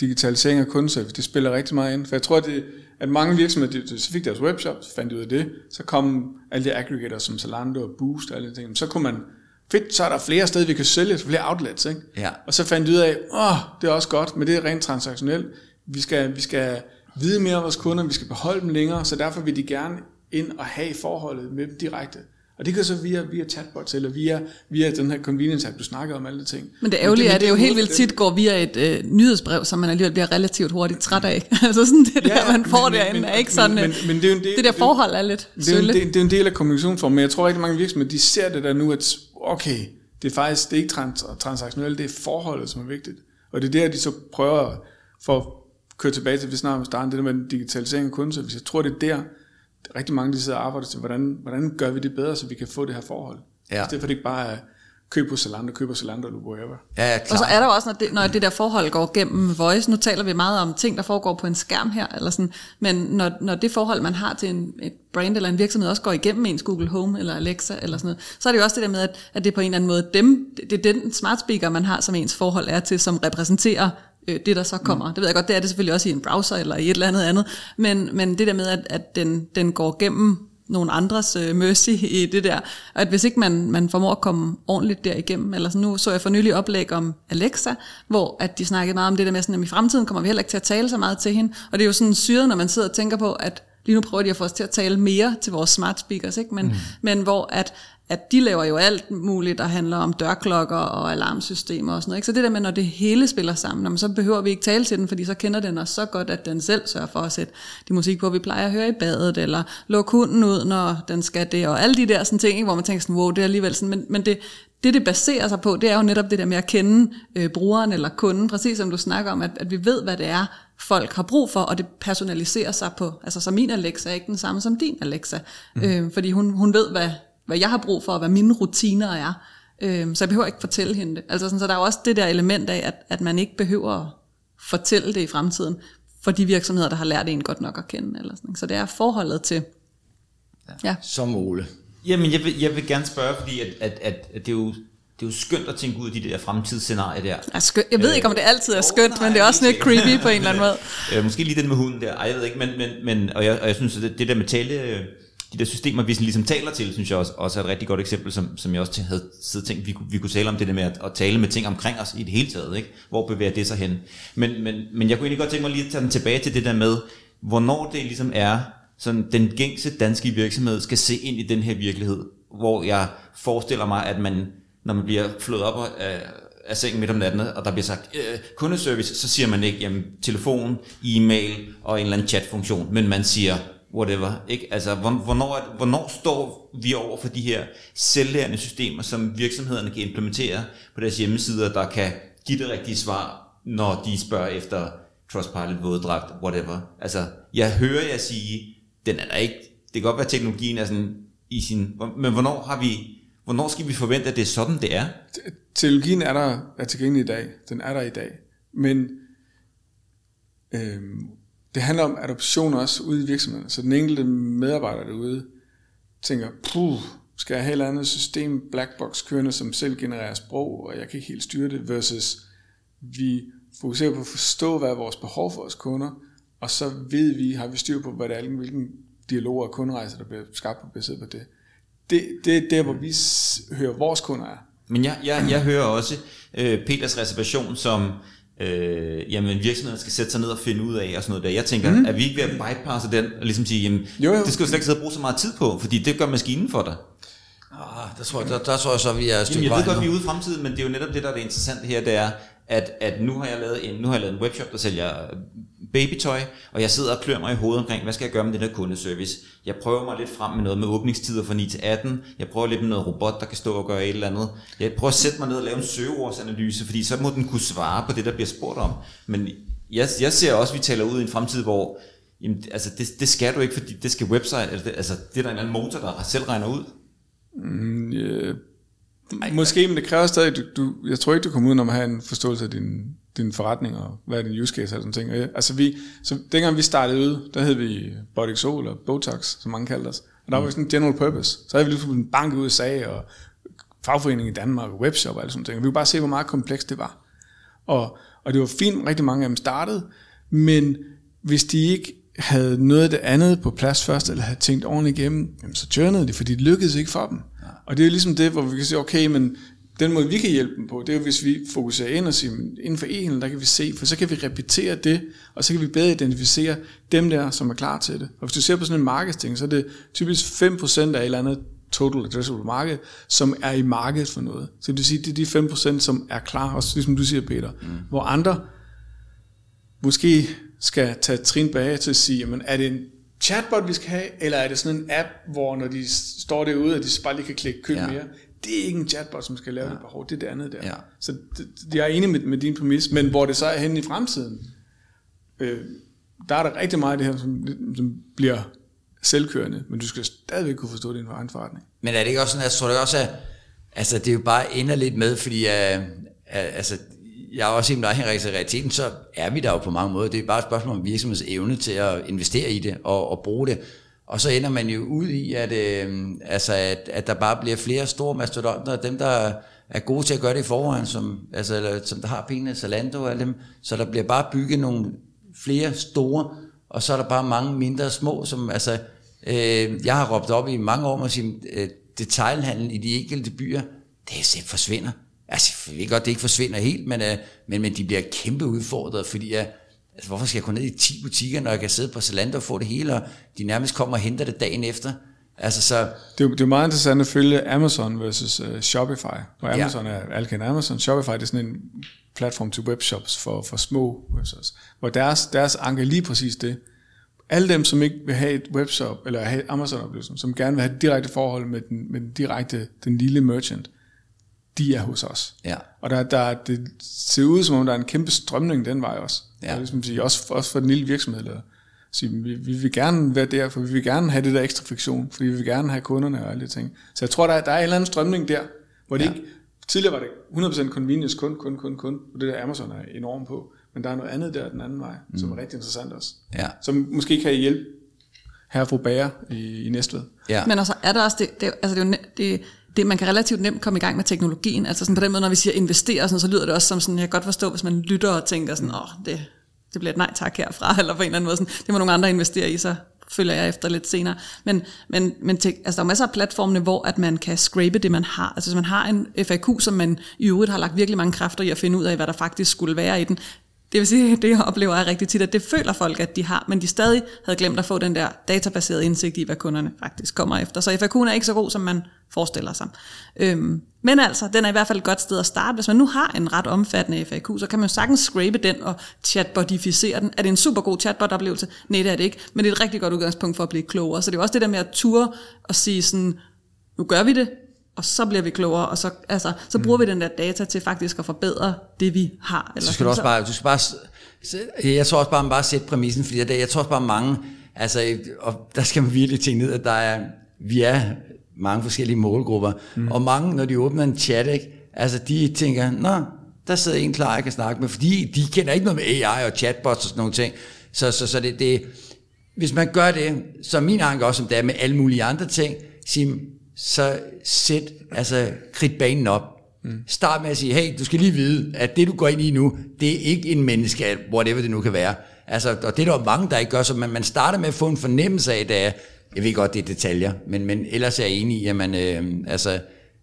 S5: digitalisering af kundeservice, det spiller rigtig meget ind. For jeg tror, det, at mange virksomheder, de, så fik deres webshop, så fandt de ud af det, så kom alle de aggregators som Zalando og Boost og alle de ting. Så kunne man, fedt, så er der flere steder, vi kan sælge, flere outlets, ikke?
S2: Ja.
S5: Og så fandt de ud af, åh, det er også godt, men det er rent transaktionelt. Vi skal, vi skal vide mere om vores kunder, vi skal beholde dem længere, så derfor vil de gerne ind og have forholdet med dem direkte. Og det kan så via, via chatbots, eller via, via den her convenience app, du snakker om alle de ting.
S4: Men det ærgerlige er, at det jo helt vildt tit går via et øh, nyhedsbrev, som man alligevel bliver relativt hurtigt træt af. altså sådan det ja, der, man får men, derinde, men, er ikke sådan, men, men, men det, er en del, det der forhold er lidt
S5: det, det, er en, det, det er en del af kommunikationsformen, men jeg tror rigtig mange virksomheder, de ser det der nu, at okay, det er faktisk det er ikke trans, transaktionelt, det er forholdet, som er vigtigt. Og det er der, de så prøver for at køre tilbage til, vi snakker om starten, det der med digitalisering af kundeservice. Jeg tror, det er der, rigtig mange de sidder og arbejder til, hvordan, hvordan gør vi det bedre, så vi kan få det her forhold. Ja. I stedet for det ikke bare er køb på Zalando, køb på Zalando eller whatever.
S2: Ja, ja, klar.
S4: Og så er der også, når det, når det der forhold går gennem voice, nu taler vi meget om ting, der foregår på en skærm her, eller sådan, men når, når det forhold, man har til en, et brand eller en virksomhed, også går igennem ens Google Home eller Alexa eller sådan noget, så er det jo også det der med, at, at det på en eller anden måde dem, det, det er den smart speaker, man har, som ens forhold er til, som repræsenterer øh, det, der så kommer. Mm. Det ved jeg godt, det er det selvfølgelig også i en browser eller i et eller andet andet, men, men det der med, at, at den, den går gennem nogle andres øh, mercy i det der, og at hvis ikke man, man formår at komme ordentligt derigennem, eller sådan nu så jeg for nylig oplæg om Alexa, hvor at de snakkede meget om det der med, sådan, at i fremtiden kommer vi heller ikke til at tale så meget til hende, og det er jo sådan syret, når man sidder og tænker på, at lige nu prøver de at få os til at tale mere til vores smart speakers, ikke? Men, mm. men hvor at, at de laver jo alt muligt, der handler om dørklokker og alarmsystemer og sådan noget. Ikke? Så det der med, når det hele spiller sammen, så behøver vi ikke tale til den, fordi så kender den os så godt, at den selv sørger for at sætte de musik på, vi plejer at høre i badet, eller lukke hunden ud, når den skal det, og alle de der sådan ting, ikke? hvor man tænker sådan, wow, det er alligevel sådan, men, men det, det, det baserer sig på, det er jo netop det der med at kende øh, brugeren eller kunden, præcis som du snakker om, at, at vi ved, hvad det er, folk har brug for, og det personaliserer sig på, altså så min Alexa er ikke den samme som din Alexa, mm. øh, fordi hun, hun ved, hvad, hvad jeg har brug for, og hvad mine rutiner er. Øh, så jeg behøver ikke fortælle hende det. Altså sådan, så der er jo også det der element af, at, at man ikke behøver at fortælle det i fremtiden, for de virksomheder, der har lært en godt nok at kende. Eller sådan. Så det er forholdet til...
S2: Ja. ja. Som Ole.
S3: Jamen, jeg vil, jeg vil gerne spørge, fordi at, at, at, at det er jo det er jo skønt at tænke ud af de der fremtidsscenarier der.
S4: Ja, skønt. Jeg ved ikke, om det altid er skønt, oh, nej, men det er også lidt creepy på en eller anden måde.
S3: Øh, måske lige den med hunden der, Ej, jeg ved ikke, men, men, men og, jeg, og jeg synes, at det, det der med tale, de der systemer, vi ligesom taler til, synes jeg også, også er et rigtig godt eksempel, som, som jeg også havde siddet tænkt, vi, kunne, vi kunne tale om det der med at, at tale med ting omkring os i det hele taget. Ikke? Hvor bevæger det sig hen? Men, men, men jeg kunne egentlig godt tænke mig lige at tage den tilbage til det der med, hvornår det ligesom er, sådan den gængse danske virksomhed skal se ind i den her virkelighed, hvor jeg forestiller mig, at man, når man bliver flået op af, af sengen midt om natten, og der bliver sagt øh, kundeservice, så siger man ikke jamen, telefon, e-mail og en eller anden chatfunktion, men man siger whatever. Ikke? Altså, hvornår, hvornår står vi over for de her selvlærende systemer, som virksomhederne kan implementere på deres hjemmesider, der kan give det rigtige svar, når de spørger efter Trustpilot, våddragt, whatever. Altså, jeg hører jer sige, den er der ikke, det kan godt være, at teknologien er sådan i sin, men hvornår har vi, hvornår skal vi forvente, at det er sådan, det er?
S5: Teknologien er der, er tilgængelig i dag. Den er der i dag. Men øhm, det handler om adoption også ude i virksomheden. Så den enkelte medarbejder derude tænker, puh, skal jeg have et eller andet system, blackbox kørende, som selv genererer sprog, og jeg kan ikke helt styre det, versus vi fokuserer på at forstå, hvad er vores behov for vores kunder, og så ved vi, har vi styr på, hvad det er, hvilken dialog og kunderejser, der bliver skabt på baseret på det. Det, det er der, hvor vi hører, vores kunder er.
S3: Men jeg, jeg, jeg hører også øh, Peters reservation som, øh, jamen virksomheden skal sætte sig ned og finde ud af og sådan noget der. Jeg tænker, mm. at vi ikke ved at bypasse den og ligesom sige, jamen jo, jo. det skal du slet ikke sidde og bruge så meget tid på, fordi det gør maskinen for dig.
S2: Ah, der, tror jeg, der, der tror jeg så, vi er et
S3: stykke Jeg ved godt, vi er ude i fremtiden, men det er jo netop det, der er det interessante her, det er, at, at nu har jeg lavet en, nu har jeg lavet en webshop, der sælger babytøj, og jeg sidder og klør mig i hovedet omkring, hvad skal jeg gøre med den her kundeservice? Jeg prøver mig lidt frem med noget med åbningstider fra 9 til 18, jeg prøver lidt med noget robot, der kan stå og gøre et eller andet. Jeg prøver at sætte mig ned og lave en søgeordsanalyse, fordi så må den kunne svare på det, der bliver spurgt om. Men jeg, jeg ser også, at vi taler ud i en fremtid, hvor Jamen, altså, det, det skal du ikke, fordi det skal website, altså, det, altså, det er der en eller anden motor, der selv regner ud.
S5: Mm, yeah. Måske, men det kræver stadig, du, du, jeg tror ikke, du kommer ud, når man har en forståelse af din, din forretning, og hvad er din use case og sådan ting. Altså vi, så dengang vi startede ud, der hed vi Bodyxol eller Botox, som mange kaldte os. Og der var sådan en general purpose. Så havde vi ligesom en bank ud i sag, og fagforening i Danmark, og webshop og alt sådan ting. Og vi kunne bare se, hvor meget komplekst det var. Og, og det var fint, rigtig mange af dem startede, men hvis de ikke havde noget af det andet på plads først, eller havde tænkt ordentligt igennem, jamen så journede de, fordi det lykkedes ikke for dem. Ja. Og det er ligesom det, hvor vi kan sige, okay, men den måde, vi kan hjælpe dem på, det er jo, hvis vi fokuserer ind og siger, inden for e der kan vi se, for så kan vi repetere det, og så kan vi bedre identificere dem der, som er klar til det. Og hvis du ser på sådan en marketing, så er det typisk 5% af et eller andet total addressable market, som er i markedet for noget. Så det vil sige, det er de 5%, som er klar, også ligesom du siger, Peter. Mm. Hvor andre måske skal tage trin bag til at sige, jamen, er det en chatbot, vi skal have, eller er det sådan en app, hvor når de står derude, at de bare lige kan klikke køb ja. mere? Det er ikke en chatbot, som skal lave ja. det behov, det er det andet der. Ja. Så det, jeg er enig med, med din præmis, men hvor det så er henne i fremtiden, øh, der er der rigtig meget af det her, som, som bliver selvkørende, men du skal stadigvæk kunne forstå din egen forretning.
S2: Men er det ikke også sådan, jeg tror det også er, altså det er jo bare ender lidt med, fordi uh, altså, jeg er også der med i realiteten, så er vi der jo på mange måder. Det er bare et spørgsmål om virksomhedens evne til at investere i det og, og bruge det. Og så ender man jo ud i, at, øh, altså at, at der bare bliver flere store mastodonter, dem der er gode til at gøre det i forvejen, som, altså, eller, som der har pengene, Zalando og alle dem, så der bliver bare bygget nogle flere store, og så er der bare mange mindre små, som altså, øh, jeg har råbt op i mange år, at sige, øh, detailhandlen i de enkelte byer, det forsvinder. Altså, jeg ved godt, det ikke forsvinder helt, men, øh, men, men de bliver kæmpe udfordret, fordi jeg, altså, hvorfor skal jeg gå ned i 10 butikker, når jeg kan sidde på Zalando og få det hele, og de nærmest kommer og henter det dagen efter. Altså, så...
S5: det, er, det er meget interessant at følge Amazon versus uh, Shopify, hvor Amazon ja. er alkendt Amazon. Shopify det er sådan en platform til webshops for, for små webshops, hvor deres, deres anke lige præcis det. Alle dem, som ikke vil have et webshop, eller have Amazon-oplevelse, som gerne vil have et direkte forhold med den, med den direkte, den lille merchant, de er hos os.
S2: Ja.
S5: Og der, der, det ser ud som om, der er en kæmpe strømning den vej også. Ja. Og ligesom sige, også, også for den lille virksomhed. Eller, sige, vi, vi vil gerne være der, for vi vil gerne have det der ekstra friktion, fordi vi vil gerne have kunderne og alle de ting. Så jeg tror, der er, der er en eller anden strømning der, hvor det ja. ikke, tidligere var det 100% convenience, kun, kun, kun, kun, og det der Amazon er enormt på, men der er noget andet der den anden vej, mm. som er rigtig interessant også.
S2: Ja.
S5: Som måske kan hjælpe her at få bager i, i Næstved.
S4: Ja. Men altså er der også, det, det, altså det, er jo, det, det, man kan relativt nemt komme i gang med teknologien. Altså sådan på den måde, når vi siger investere, sådan, så lyder det også som sådan, jeg kan godt forstå, hvis man lytter og tænker sådan, åh, det, det bliver et nej tak herfra, eller på en eller anden måde. Sådan, det må nogle andre investere i, så følger jeg efter lidt senere. Men, men, men te, altså, der er masser af platformene, hvor at man kan scrape det, man har. Altså hvis man har en FAQ, som man i øvrigt har lagt virkelig mange kræfter i at finde ud af, hvad der faktisk skulle være i den, det vil sige, det jeg oplever jeg rigtig tit, at det føler folk, at de har, men de stadig havde glemt at få den der databaserede indsigt i, hvad kunderne faktisk kommer efter. Så FAQ'en er ikke så god, som man forestiller sig. Øhm, men altså, den er i hvert fald et godt sted at starte. Hvis man nu har en ret omfattende FAQ, så kan man jo sagtens scrape den og chatbotificere den. Er det en super god chatbot-oplevelse? Nej, det er det ikke. Men det er et rigtig godt udgangspunkt for at blive klogere. Så det er også det der med at ture og sige sådan, nu gør vi det, og så bliver vi klogere, og så, altså, så bruger mm. vi den der data til faktisk at forbedre det, vi har.
S2: Eller så skal du også bare, du skal bare, jeg tror også bare, man bare sætte præmissen, fordi jeg, jeg tror også bare mange, altså, og der skal man virkelig tænke ned, at der er, vi er mange forskellige målgrupper, mm. og mange, når de åbner en chat, ikke, altså de tænker, nå, der sidder en klar, jeg kan snakke med, fordi de kender ikke noget med AI og chatbots og sådan nogle ting, så, så, så det, det, hvis man gør det, så min anke også, som det er med alle mulige andre ting, sige, så sæt altså kridtbanen op. Mm. Start med at sige, hey, du skal lige vide, at det du går ind i nu, det er ikke en menneske, whatever det nu kan være. Altså, og det er der mange, der ikke gør, så man, man starter med at få en fornemmelse af, det jeg ved godt, det er detaljer, men, men ellers er jeg enig i, at man, øh, altså,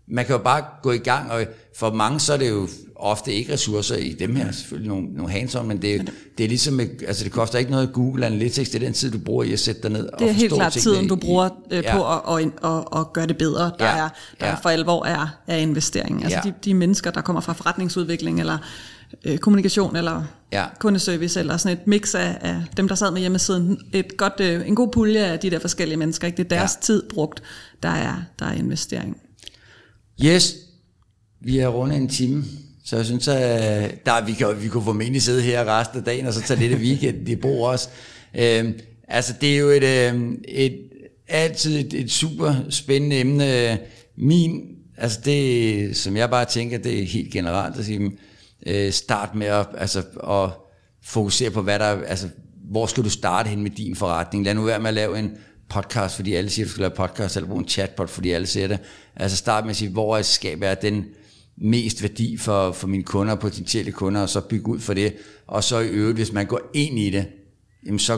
S2: man kan jo bare gå i gang, og for mange så er det jo ofte ikke ressourcer i dem her, selvfølgelig nogle, nogle hands men det, det er ligesom, altså det koster ikke noget Google Analytics, det er den tid, du bruger i at sætte dig ned
S4: Det er og helt klart tiden, du bruger øh, ja. på at, at, at, at gøre det bedre, der, ja. er, der ja. for alvor er, er investeringen. Altså ja. de, de mennesker, der kommer fra forretningsudvikling, eller øh, kommunikation, eller ja. kundeservice, eller sådan et mix af, af dem, der sad med hjemmesiden, et godt, øh, en god pulje af de der forskellige mennesker, ikke? det er deres ja. tid brugt, der er, der er investering.
S2: Yes, vi er rundt en time. Så jeg synes, at der, vi, kan, vi kunne formentlig sidde her resten af dagen, og så tage lidt af weekend i brug også. Øhm, Altså, det er jo et, øhm, et altid et, et super spændende emne. Min, altså det, som jeg bare tænker, det er helt generelt at sige, øh, start med at, altså, at fokusere på, hvad der, altså, hvor skal du starte hen med din forretning? Lad nu være med at lave en podcast, fordi alle siger, at du skal lave podcast, eller bruge en chatbot, fordi alle siger det. Altså start med at sige, hvor skaber jeg den mest værdi for, for mine kunder, potentielle kunder, og så bygge ud for det. Og så i øvrigt, hvis man går ind i det, jamen så,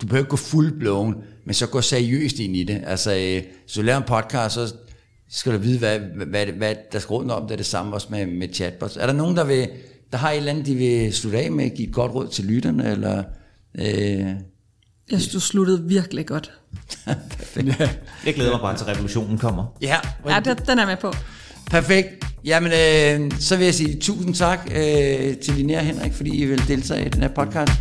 S2: du behøver ikke gå full blown, men så gå seriøst ind i det. Altså, øh, så du laver en podcast, så skal du vide, hvad, hvad, hvad der skal rundt om. Det er det samme også med, med chatbots. Er der nogen, der, vil, der har et eller andet, de vil slutte af med, give et godt råd til lytterne, eller... Øh,
S4: jeg synes, du sluttede virkelig godt.
S3: Perfekt. Jeg glæder mig bare til, at revolutionen kommer.
S2: Ja,
S4: ja det, den er med på.
S2: Perfekt. Jamen, øh, så vil jeg sige tusind tak øh, til Linnea Henrik, fordi I vil deltage i den her podcast.